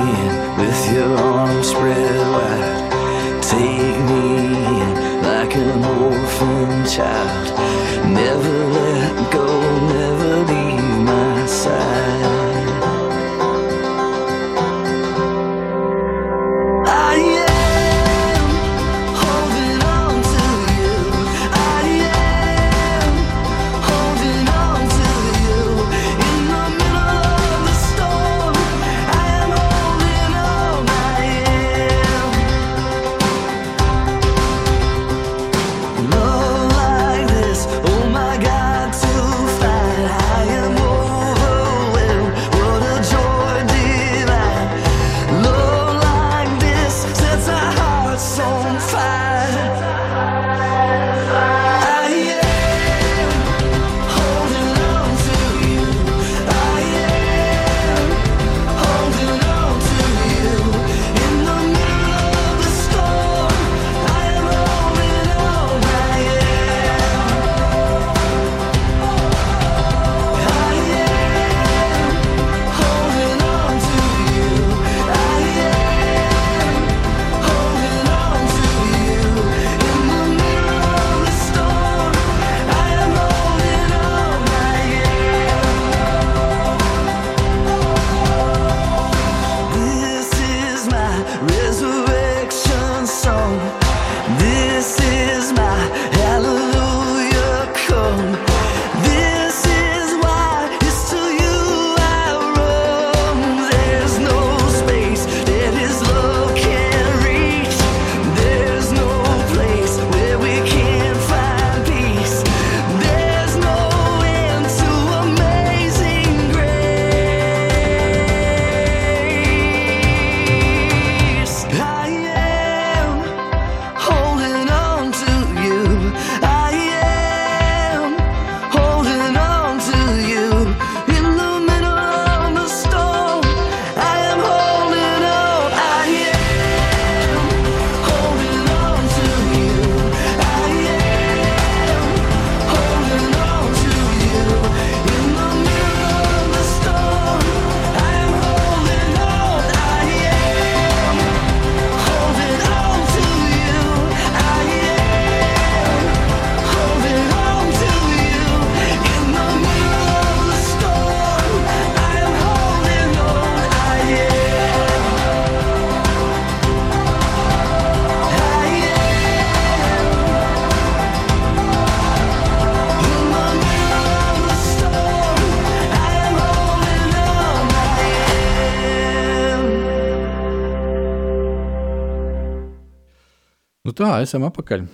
S5: tā, esam apakaļ.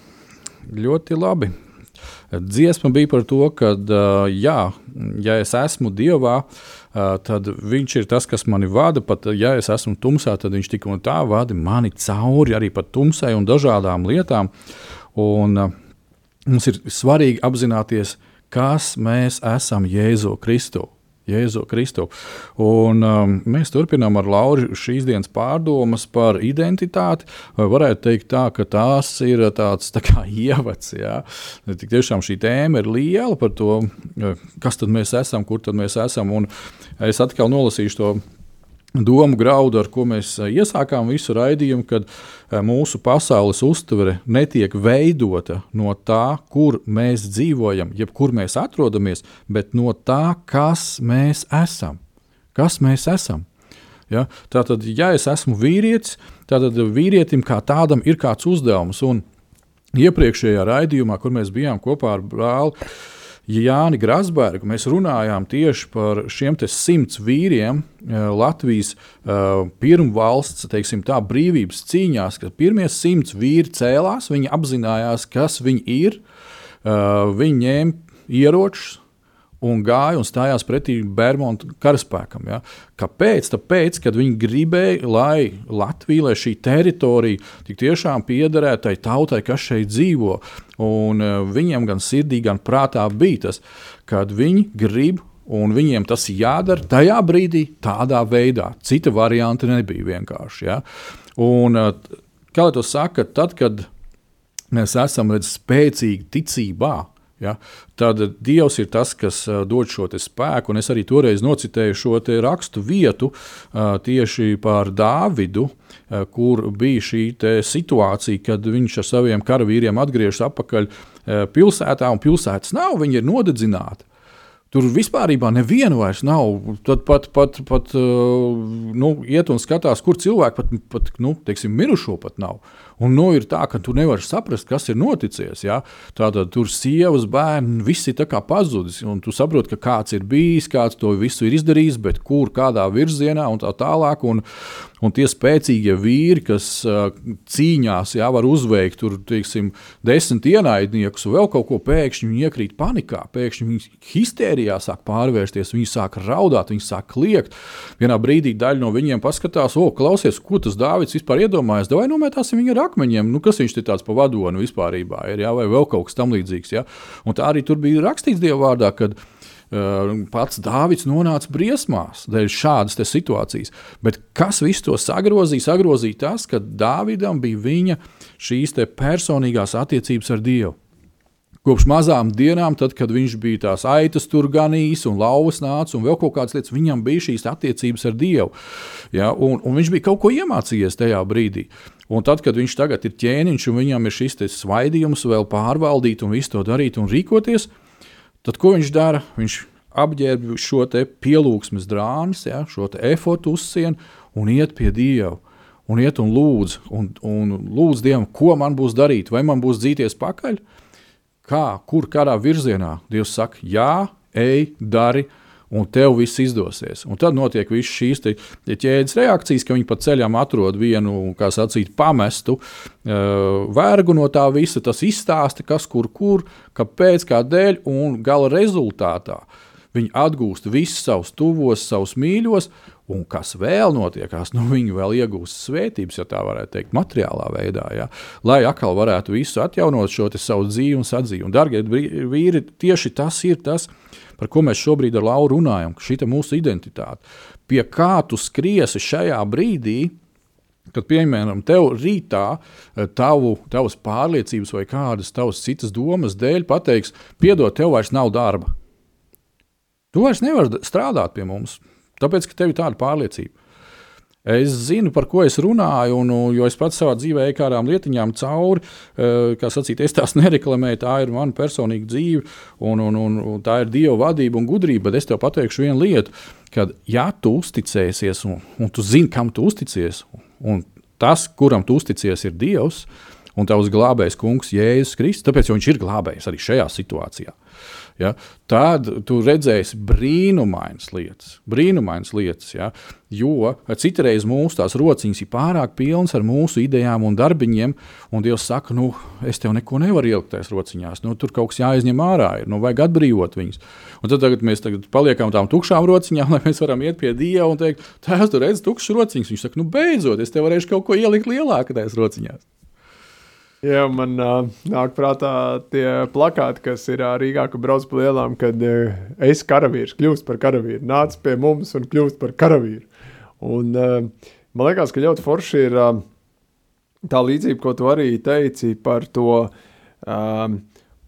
S5: Ļoti labi. Dziesma bija par to, ka, jā, ja es esmu Dievā, tad Viņš ir tas, kas mani vada. Pat ja es esmu tumsā, tad Viņš tik un tā vada mani cauri arī pat tumsai un dažādām lietām. Un, mums ir svarīgi apzināties, kas mēs esam Jēzu Kristu.
S3: Jēzu Kristu. Un, um, mēs turpinām ar Lauru šīs dienas pārdomas par identitāti. Varētu teikt, tā, ka tās ir tāds tā kā ievads. Jā. Tik tiešām šī tēma ir liela par to, kas tad mēs esam, kur tad mēs esam. Un es atkal nolasīšu to domu graudu, ar ko mēs iesākām visu raidījumu, kad mūsu pasaules uztvere netiek veidota no tā, kur mēs dzīvojam, jeb kur mēs atrodamies, bet no tā, kas mēs esam. Kas mēs esam? Ja? Tātad, ja es esmu vīrietis, tad vīrietim kā tādam ir kāds uzdevums. Un iepriekšējā raidījumā, kur mēs bijām kopā ar brāli, Jāni Grasbergu mēs runājām tieši par šiem simts vīriem eh, Latvijas uh, pirmvalsts teiksim, tā, brīvības cīņās, kad pirmie simts vīri cēlās, viņi apzinājās, kas viņi ir. Uh, viņi ņēma ieročus, un gāja un stājās pretī Bermuda karaspēkam. Ja? Kāpēc? Tāpēc, ka viņi gribēja, lai Latvija, lai šī teritorija tik tiešām piederētu tai tautai, kas šeit dzīvo. Un uh, viņiem gan sirdī, gan prātā bija tas, kad viņi grib. Un viņiem tas jādara tajā brīdī, tādā veidā. Cita varianta nebija vienkārši. Ja? Un, uh, kā jau saka, tad, kad mēs esam spēcīgi ticībā, Ja? Tad Dievs ir tas, kas dod šo spēku, un es arī toreiz nocitēju šo rakstu vietu tieši par Dāvidu, kur bija šī situācija, kad viņš ar saviem karavīriem atgriežas atpakaļ pilsētā, un pilsētas nav, viņi ir nodedzināti. Tur vispār neviena vairs nav. Tad pat, pat, pat nu, iet un skatās, kur cilvēki pat, pat nu, teiksim, mirušo pat nav. Un nu, ir tā, ka tu nevari saprast, kas ir noticis. Ja? Tātad tur sievas, bērni, viss ir pazudis. Tu saproti, ka kāds ir bijis, kāds to visu ir izdarījis, bet kur, kādā virzienā un tā tālāk. Un, un tie spēcīgie vīri, kas cīņās, jā, var uzveikt tur, teiksim, desmit ienaidniekus, vēl kaut ko pēkšņi viņi iekrīt panikā, pēkšņi viņi histērijā sāk pārvērsties, viņi sāk raudāt, viņi sāk kliegt. Vienā brīdī daļa no viņiem paskatās, o, klausies, ko tas Dāvids vispār iedomājas, vai nometāsim viņu ar akmeņiem, nu, kas viņš ir tāds pa vadonu vispār ir, jā, vai vēl kaut kas tam līdzīgs. Jā. Un tā arī tur bija rakstīts Dieva vārdā, kad uh, pats Dāvids nonāca briesmās dēļ šādas situācijas. Bet kas visu to sagrozīja? Sagrozīja tas, ka Dāvidam bija viņa šīs personīgās attiecības ar Dievu. Kopš mazām dienām, tad, kad viņš bija tās aitas tur ganījis un lauvas nāca un vēl kaut kādas lietas, viņam bija šīs attiecības ar Dievu. Ja, un, un viņš bija kaut ko iemācījies tajā brīdī. Un tad, kad viņš tagad ir ķēniņš un viņam ir šis svaidījums vēl pārvaldīt un visu to darīt un rīkoties, tad ko viņš dara? Viņš apģērb šo pielūgsmes drānas, ja, šo efotu uzsienu un iet pie Dieva. Un iet un lūdz, un, un lūdz Dievam, ko man būs darīt, vai man būs dzīties pakaļ, kā, kur, kādā virzienā. Dievs saka, jā, ej, dari, un tev viss izdosies. Un tad notiek visas šīs te, ķēdes reakcijas, ka viņi pa ceļam atrod vienu, kā sacīt, pamestu uh, vergu no tā visa. Tas izstāsta, kas kur, kur, kāpēc, kādēļ, un gala rezultātā viņi atgūst visus savus tuvos, savus mīļos, Un kas vēl notiekās, nu, viņi vēl iegūst svētības, ja tā varētu teikt, materiālā veidā, ja, lai atkal varētu visu atjaunot šo savu dzīvi un sadzīvi. Un, darbie vīri, tieši tas ir tas, par ko mēs šobrīd ar Lauru runājam, šī ir mūsu identitāte. Pie kā tu skriesi šajā brīdī, Kad, piemēram, tev rītā eh, tavu, tavas pārliecības vai kādas tavas citas domas dēļ pateiks, piedod, tev vairs nav darba. Tu vairs nevari strādāt pie mums. Tāpēc, ka tev ir tāda pārliecība. Es zinu, par ko es runāju, un, jo es pats savā dzīvē eju kādām lietiņām cauri. Eh, kā sacīt, es tās nereklamēju, tā ir mana personīga dzīve, un, un, un, un tā ir dieva vadība un gudrība. Bet es tev pateikšu vienu lietu, ka, ja tu uzticēsies, un, un tu zini, kam tu uzticies, un tas, kuram tu uzticies, ir Dievs, un tavs glābējs kungs Jēzus Kristus, tāpēc viņš ir glābējs arī šajā situācijā ja, tad tu redzēsi brīnumainas lietas. Brīnumainas lietas ja, jo citreiz mūsu tās rociņas ir pārāk pilnas ar mūsu idejām un darbiņiem, un Dievs saka, nu, es tev neko nevaru ielikt tajās rociņās, nu, tur kaut kas jāizņem ārā, ir, nu, vajag atbrīvot viņus. Un tad mēs tagad paliekam tām tukšām rociņām, lai mēs varam iet pie Dieva un teikt, tās tur redz tukšas rociņas. Viņš saka, nu, beidzot, es tev varēšu kaut ko ielikt lielāku tajās rociņās.
S4: Jā, man uh, nāk prātā tie plakāti, kas ir uh, Rīgā, kad brauc pa lielām, kad uh, es karavīrs, kļūst par karavīru, nāc pie mums un kļūst par karavīru. Un, uh, man liekas, ka ļoti forši ir uh, tā līdzība, ko tu arī teici par to um,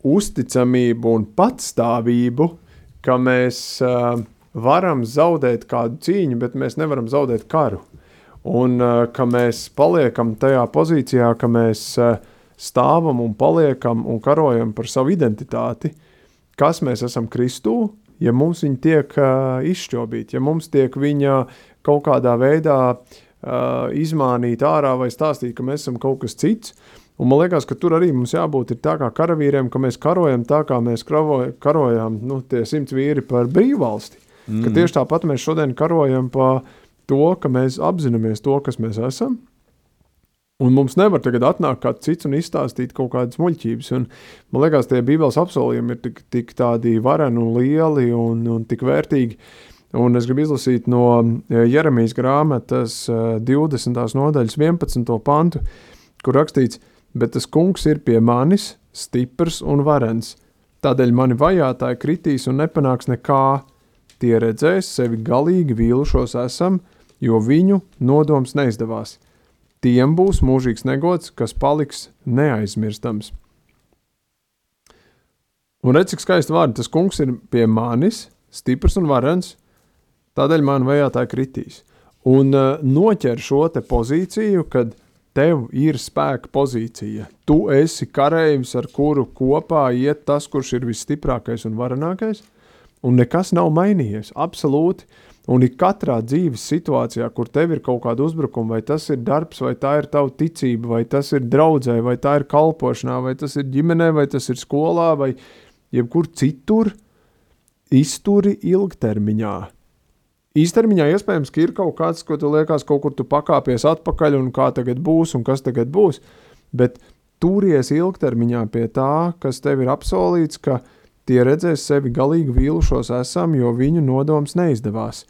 S4: uzticamību un patstāvību, ka mēs uh, varam zaudēt kādu cīņu, bet mēs nevaram zaudēt karu. Un uh, ka mēs paliekam tajā pozīcijā, ka mēs uh, stāvam un paliekam un karojam par savu identitāti, kas mēs esam Kristū, ja mums viņa tiek uh, izšķobīta, ja mums tiek viņa kaut kādā veidā uh, izmānīta ārā vai stāstīt, ka mēs esam kaut kas cits. Un man liekas, ka tur arī mums jābūt tā kā karavīriem, ka mēs karojam tā, kā mēs karojam nu, tie simts vīri par brīvvalsti. Mm. Ka tieši tāpat mēs šodien karojam par to, ka mēs apzināmies to, kas mēs esam. Un mums nevar tagad atnākt kāds cits un izstāstīt kaut kādas muļķības. Un, man liekas, tie Bībeles apsolījumi ir tik, tik tādi vareni un lieli un, un tik vērtīgi. Un es gribu izlasīt no e, Jeremijas grāmatas 20. E, nodaļas 11. pantu, kur rakstīts, bet tas kungs ir pie manis stiprs un varens. Tādēļ mani vajātāji kritīs un nepanāks nekā, Tie redzēs sevi galīgi vīlušos esam, jo viņu nodoms neizdevās. Tiem būs mūžīgs negods, kas paliks neaizmirstams. Un redz, cik skaisti vārdi. Tas kungs ir pie manis, stiprs un varens, tādēļ man vajātāji kritīs. Un uh, noķer šo te pozīciju, kad tev ir spēka pozīcija. Tu esi karavīrs, ar kuru kopā iet tas, kurš ir visstiprākais un varenākais un nekas nav mainījies. Absolūti. Un ik katrā dzīves situācijā, kur tev ir kaut kāda uzbrukuma, vai tas ir darbs, vai tā ir tava ticība, vai tas ir draudzē, vai tā ir kalpošanā, vai tas ir ģimenē, vai tas ir skolā, vai jebkur citur, izturi ilgtermiņā. Īstermiņā iespējams, ka ir kaut kāds, ko tu liekas, kaut kur tu pakāpies atpakaļ, un kā tagad būs, un kas tagad būs. Bet turies ilgtermiņā pie tā, kas tev ir apsolīts, ka Tie redzēs sevi galīgi vīlušos esam, jo viņu nodoms neizdevās.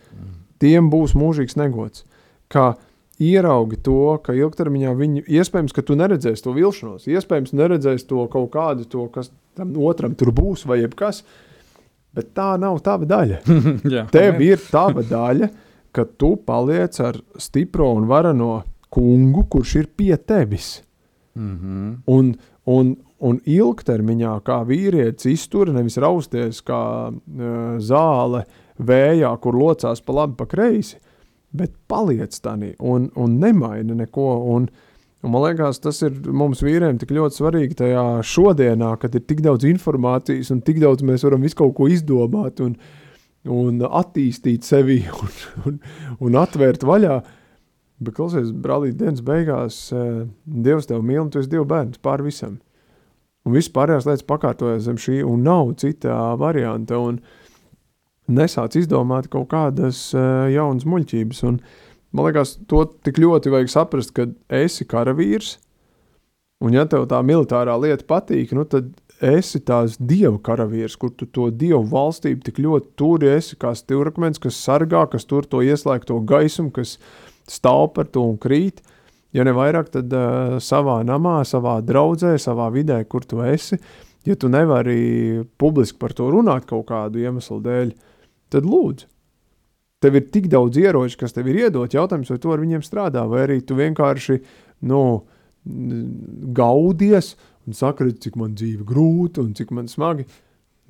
S4: Tiem būs mūžīgs negods. Kā ieraugi to, ka ilgtermiņā viņi iespējams, ka tu neredzēsi to vilšanos, iespējams, neredzēsi to kaut kādu, to, kas tam otram tur būs vai jebkas, bet tā nav tava daļa. Jā, Tev ir tava daļa, ka tu paliec ar stipro un varano kungu, kurš ir pie tevis. Mm -hmm. un, un, Un ilgtermiņā, kā vīrietis iztur, nevis rausties kā uh, zāle vējā, kur locās pa labi, pa kreisi, bet paliec tādā un, un nemaina neko. Un, un man liekas, tas ir mums vīriem tik ļoti svarīgi tajā šodienā, kad ir tik daudz informācijas un tik daudz mēs varam visu kaut ko izdomāt un, un attīstīt sevi un, un, un atvērt vaļā. Bet, klausies, brālīt, dienas beigās uh, Dievs tevi mīl tu esi Dieva bērns pār visam. Un viss pārējās lietas pakārtojas zem šī, un nav cita varianta. Un nesāc izdomāt kaut kādas uh, jaunas muļķības. Un, man liekas, to tik ļoti vajag saprast, ka esi karavīrs, un ja tev tā militārā lieta patīk, nu tad esi tās dieva karavīrs, kur tu to dievu valstību tik ļoti turi, esi kā stūrakmens, kas sargā, kas tur to ieslēgto gaisumu, kas stāv par to un krīt. Uh, Ja ne vairāk, tad uh, savā namā, savā draudzē, savā vidē, kur tu esi. Ja tu nevari publiski par to runāt kaut kādu iemeslu dēļ, tad lūdzu. Tev ir tik daudz ieroču, kas tev ir iedot. Jautājums, vai tu ar viņiem strādā, vai arī tu vienkārši nu, gaudies un saki, cik man dzīve grūta un cik man smagi.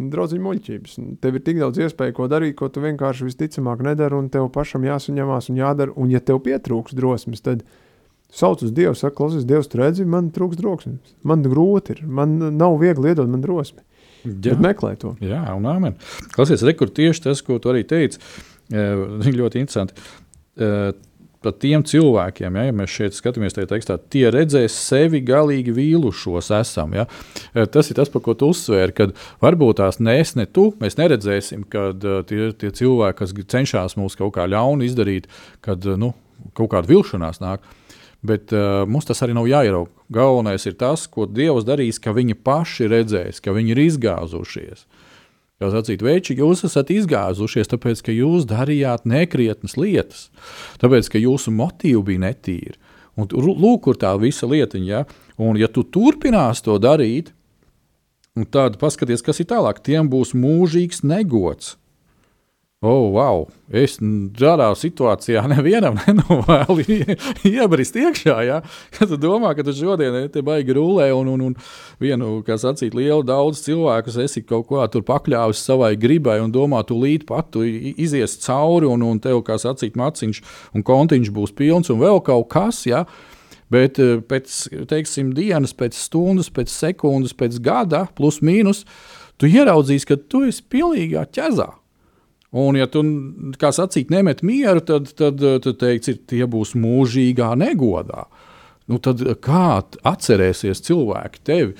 S4: Draudziņu muļķības. Tev ir tik daudz iespēju, ko darīt, ko tu vienkārši visticamāk nedari, un tev pašam jāsaņemās un jādara. Un, ja tev pietrūks drosmes, tad sauc uz Dievu, saka, klausies, Dievs, redzi, man trūks drosmes. Man grūti ir, man nav viegli iedot man drosmi. Jā, meklē to.
S3: Jā, un amen. Klausies, rekur tieši tas, ko tu arī teici, eh, ļoti interesanti. Eh, Pat tiem cilvēkiem, ja, ja mēs šeit skatāmies tajā tekstā, tie redzēs sevi galīgi vīlušos. Esam, ja. Eh, tas ir tas, par ko tu uzsvēri, kad varbūt tās ne es, ne tu, mēs neredzēsim, kad tie, tie cilvēki, kas cenšas mūs kaut kā ļaunu izdarīt, kad nu, kaut kāda vilšanās nāk. Bet uh, mums tas arī nav jāierauga. Galvenais ir tas, ko Dievs darīs, ka viņi paši redzēs, ka viņi ir izgāzušies. Kā sacīt, veči, jūs esat izgāzušies, tāpēc, ka jūs darījāt nekrietnas lietas, tāpēc, ka jūsu motīvi bija netīri. Un lūk, kur tā visa lietiņa. Ja? Un, ja tu turpinās to darīt, tad paskaties, kas ir tālāk. Tiem būs mūžīgs negods. Oh, wow! Es tādā situācijā nevienam nenovēlu iebrist iekšā. Ja? Kad tu domā, ka tu šodien te baigi rulē un, un, un vienu, kā sacīt, lielu daudz cilvēku esi kaut ko tur pakļāvis savai gribai un domā, tu līdzi pat, tu izies cauri un, un tev, kā sacīt, maciņš un kontiņš būs pilns un vēl kaut kas. Ja? Bet eh, pēc teiksim, dienas, pēc stundas, pēc sekundes, pēc gada, plus mīnus, tu ieraudzīsi, ka tu esi pilnīgā ķezā. Un, ja tu, kā sacīt, nemet mieru, tad, tad, tad teiksi, tie būs mūžīgā negodā. Nu, tad kā atcerēsies cilvēki tevi?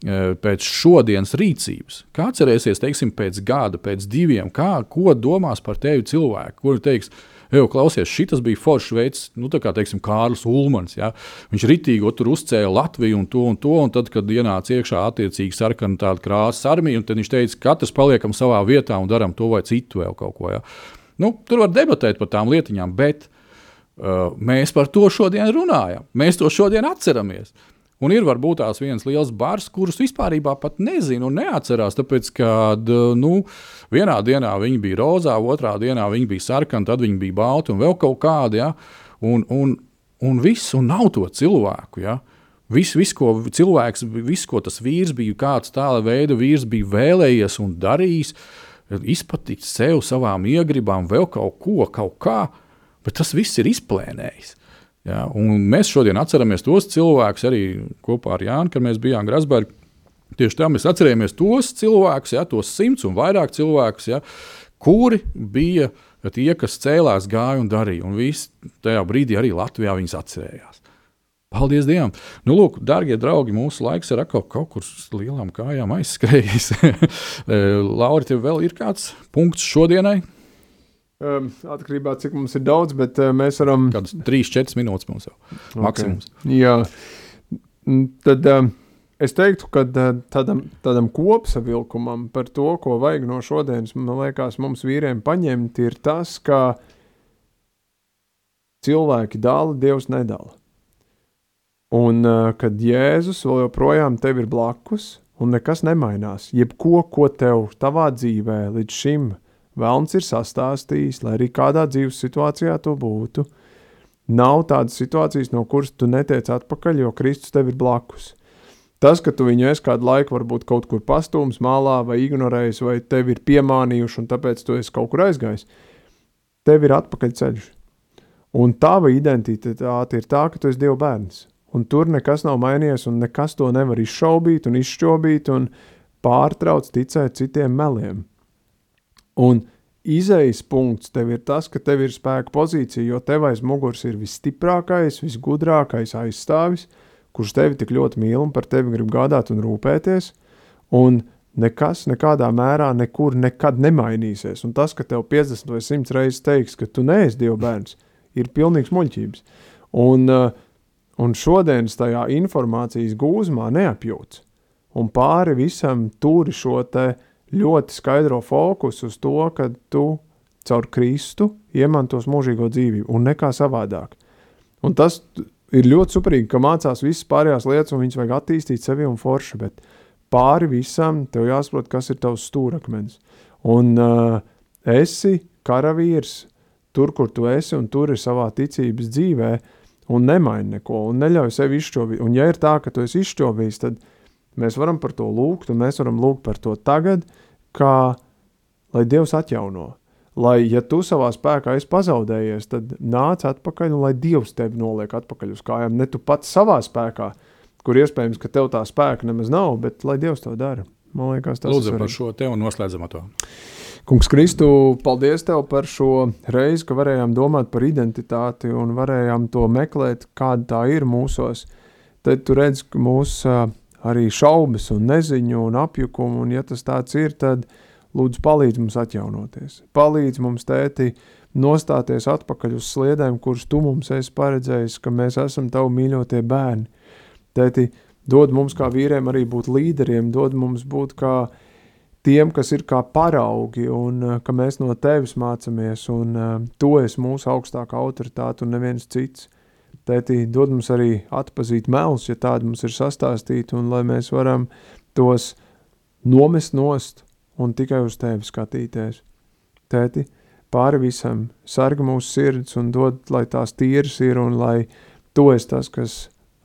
S3: E, pēc šodienas rīcības, kā atcerēsies, teiksim, pēc gada, pēc diviem, kā, ko domās par tevi cilvēki, kuri teiks, jau klausies, šis bija foršs veids, nu, kā teiksim, Kārlis Ulmans. Ja? Viņš ritīgi tur uzcēla Latviju un to un to, un tad, kad ienāca iekšā attiecīgi sarkana krāsas armija, tad viņš teica, ka katrs paliekam savā vietā un darām to vai citu vēl kaut ko. Ja? Nu, tur var debatēt par tām lietiņām, bet uh, mēs par to šodien runājam. Mēs to šodien atceramies. Un ir varbūt tās viens liels bars, kurus vispār pat nezinu un neatcerās. Tāpēc, kad nu, vienā dienā viņi bija rozā, otrā dienā viņi bija sarkani, tad viņi bija balti un vēl kaut kādi. Ja? Un, un, un viss, un nav to cilvēku. Ja? Viss, vis, ko cilvēks, viss, ko tas vīrs bija, kāds tāda veida vīrs bija vēlējies un darījis, izpatikt sev, savām iegribām, vēl kaut ko, kaut kā, bet tas viss ir izplēnējis. Ja, mēs šodien atceramies tos cilvēkus arī kopā ar Jānu, kad mēs bijām Grasburgā. Tieši tā mēs atcerējāmies tos cilvēkus, ja, tos simts un vairāk cilvēkus, ja, kuri bija tie, kas cēlās, gāja un darīja. Un visi tajā brīdī arī Latvijā viņas atcerējās. Paldies Dievam! Nu, lūk, darbie draugi, mūsu laiks ir atkal kaut kur lielām kājām aizskrējis. Laura, tev vēl ir kāds punkts šodienai?
S4: Um, atkarībā no cik mums ir daudz, bet uh, mēs varam.
S3: Kādas 3-4 minūtes mums jau okay. maksimums.
S4: Jā, tad um, es teiktu, ka uh, tādam, tādam kopsavilkumam par to, ko vajag no šodienas, man liekas, mums vīriem paņemt, ir tas, ka cilvēki dala, Dievs nedala. Un uh, kad Jēzus vēl joprojām tev ir blakus, un nekas nemainās, jebko, ko tev tavā dzīvē līdz šim Vēlns ir sastāstījis, lai arī kādā dzīves situācijā tu būtu. Nav tādas situācijas, no kuras tu netiec atpakaļ, jo Kristus tev ir blakus. Tas, ka tu viņu esi kādu laiku, varbūt kaut kur pastūmis malā vai ignorējis, vai tevi ir piemānījuši, un tāpēc tu esi kaut kur aizgājis, tev ir atpakaļ ceļš. Un tava identitāte ir tā, ka tu esi Dieva bērns. Un tur nekas nav mainījies, un nekas to nevar izšaubīt un izšķobīt un pārtrauc ticēt citiem meliem. Un izejas punkts tev ir tas, ka tev ir spēka pozīcija, jo tev aiz muguras ir visstiprākais, visgudrākais aizstāvis, kurš tevi tik ļoti mīl un par tevi grib gādāt un rūpēties. Un nekas nekādā mērā nekur nekad nemainīsies. Un tas, ka tev 50 vai 100 reizes teiks, ka tu neesi Dieva bērns, ir pilnīgs muļķības. Un, uh, un šodienas tajā informācijas gūzmā neapjūts. Un pāri visam turi šo ļoti skaidro fokusu uz to, ka tu caur Kristu iemantos mūžīgo dzīvību un nekā savādāk. Un tas ir ļoti superīgi, ka mācās visas pārējās lietas, un viņas vajag attīstīt sevi un forši, bet pāri visam tev jāsaprot, kas ir tavs stūrakmens. Un uh, esi karavīrs tur, kur tu esi, un tur ir savā ticības dzīvē, un nemaini neko, un neļauj sevi izšķovīt. Un ja ir tā, ka tu esi izšķovījis, tad Mēs varam par to lūgt, un mēs varam lūgt par to tagad, kā lai Dievs atjauno. Lai, ja tu savā spēkā esi pazaudējies, tad nāc atpakaļ, un lai Dievs tevi noliek atpakaļ uz kājām. Ne tu pats savā spēkā, kur iespējams, ka tev tā spēka nemaz nav, bet lai Dievs to dara. Man liekas, tas
S3: ir. Lūdzu par šo te un noslēdzam to.
S4: Kungs, Kristu, paldies tev par šo reizi, ka varējām domāt par identitāti un varējām to meklēt, kāda tā ir mūsos. Tad tu redz, ka mūsu arī šaubas un neziņu un apjukumu, un ja tas tāds ir, tad lūdzu palīdz mums atjaunoties. Palīdz mums, tēti, nostāties atpakaļ uz sliedēm, kuras tu mums esi paredzējis, ka mēs esam tavi mīļotie bērni. Tēti, dod mums kā vīriem arī būt līderiem, dod mums būt kā tiem, kas ir kā paraugi, un uh, ka mēs no tevis mācāmies, un uh, tu esi mūsu augstākā autoritāte un neviens cits. Tētī, dod mums arī atpazīt melus, ja tādi mums ir sastāstīti, un lai mēs varam tos nomest nost un tikai uz tevi skatīties. Tēti, pāri visam sarga mūsu sirds un dod, lai tās tīras ir un lai tu esi tas, kas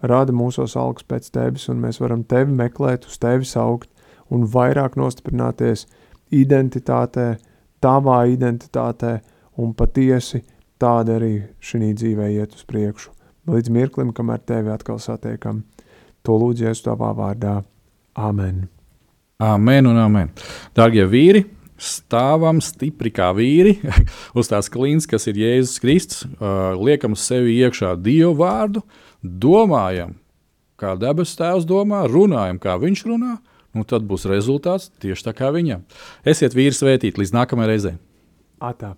S4: rada mūsos algas pēc tevis, un mēs varam tevi meklēt, uz tevi saukt un vairāk nostiprināties identitātē, tavā identitātē, un patiesi tāda arī šī dzīvē iet uz priekšu. Līdz mirklim, kamēr tevi atkal satiekam, to lūdzu Jēzus tavā vārdā. Amen.
S3: Amen un amen. Darbie vīri, stāvam stipri kā vīri uz tās klīnas, kas ir Jēzus Kristus, liekam sevi iekšā Dievu vārdu, domājam, kā debesu Tēvs domā, runājam, kā Viņš runā, un tad būs rezultāts tieši tā kā viņam. Esiet vīri svētīti līdz nākamajai reizei.
S4: Atā.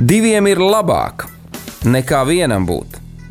S2: Diviem ir labāk nekā vienam būt,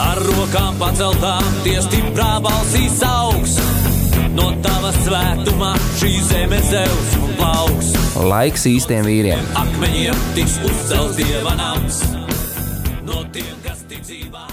S1: Ar rokām paceltām, tie stiprā balsīs augs. No tava svētumā šī zeme zeus un plauks.
S2: Laiks īstiem vīriem!
S1: Akmeņiem tiks uzcelts dieva nams. No tiem, kas ticībā ir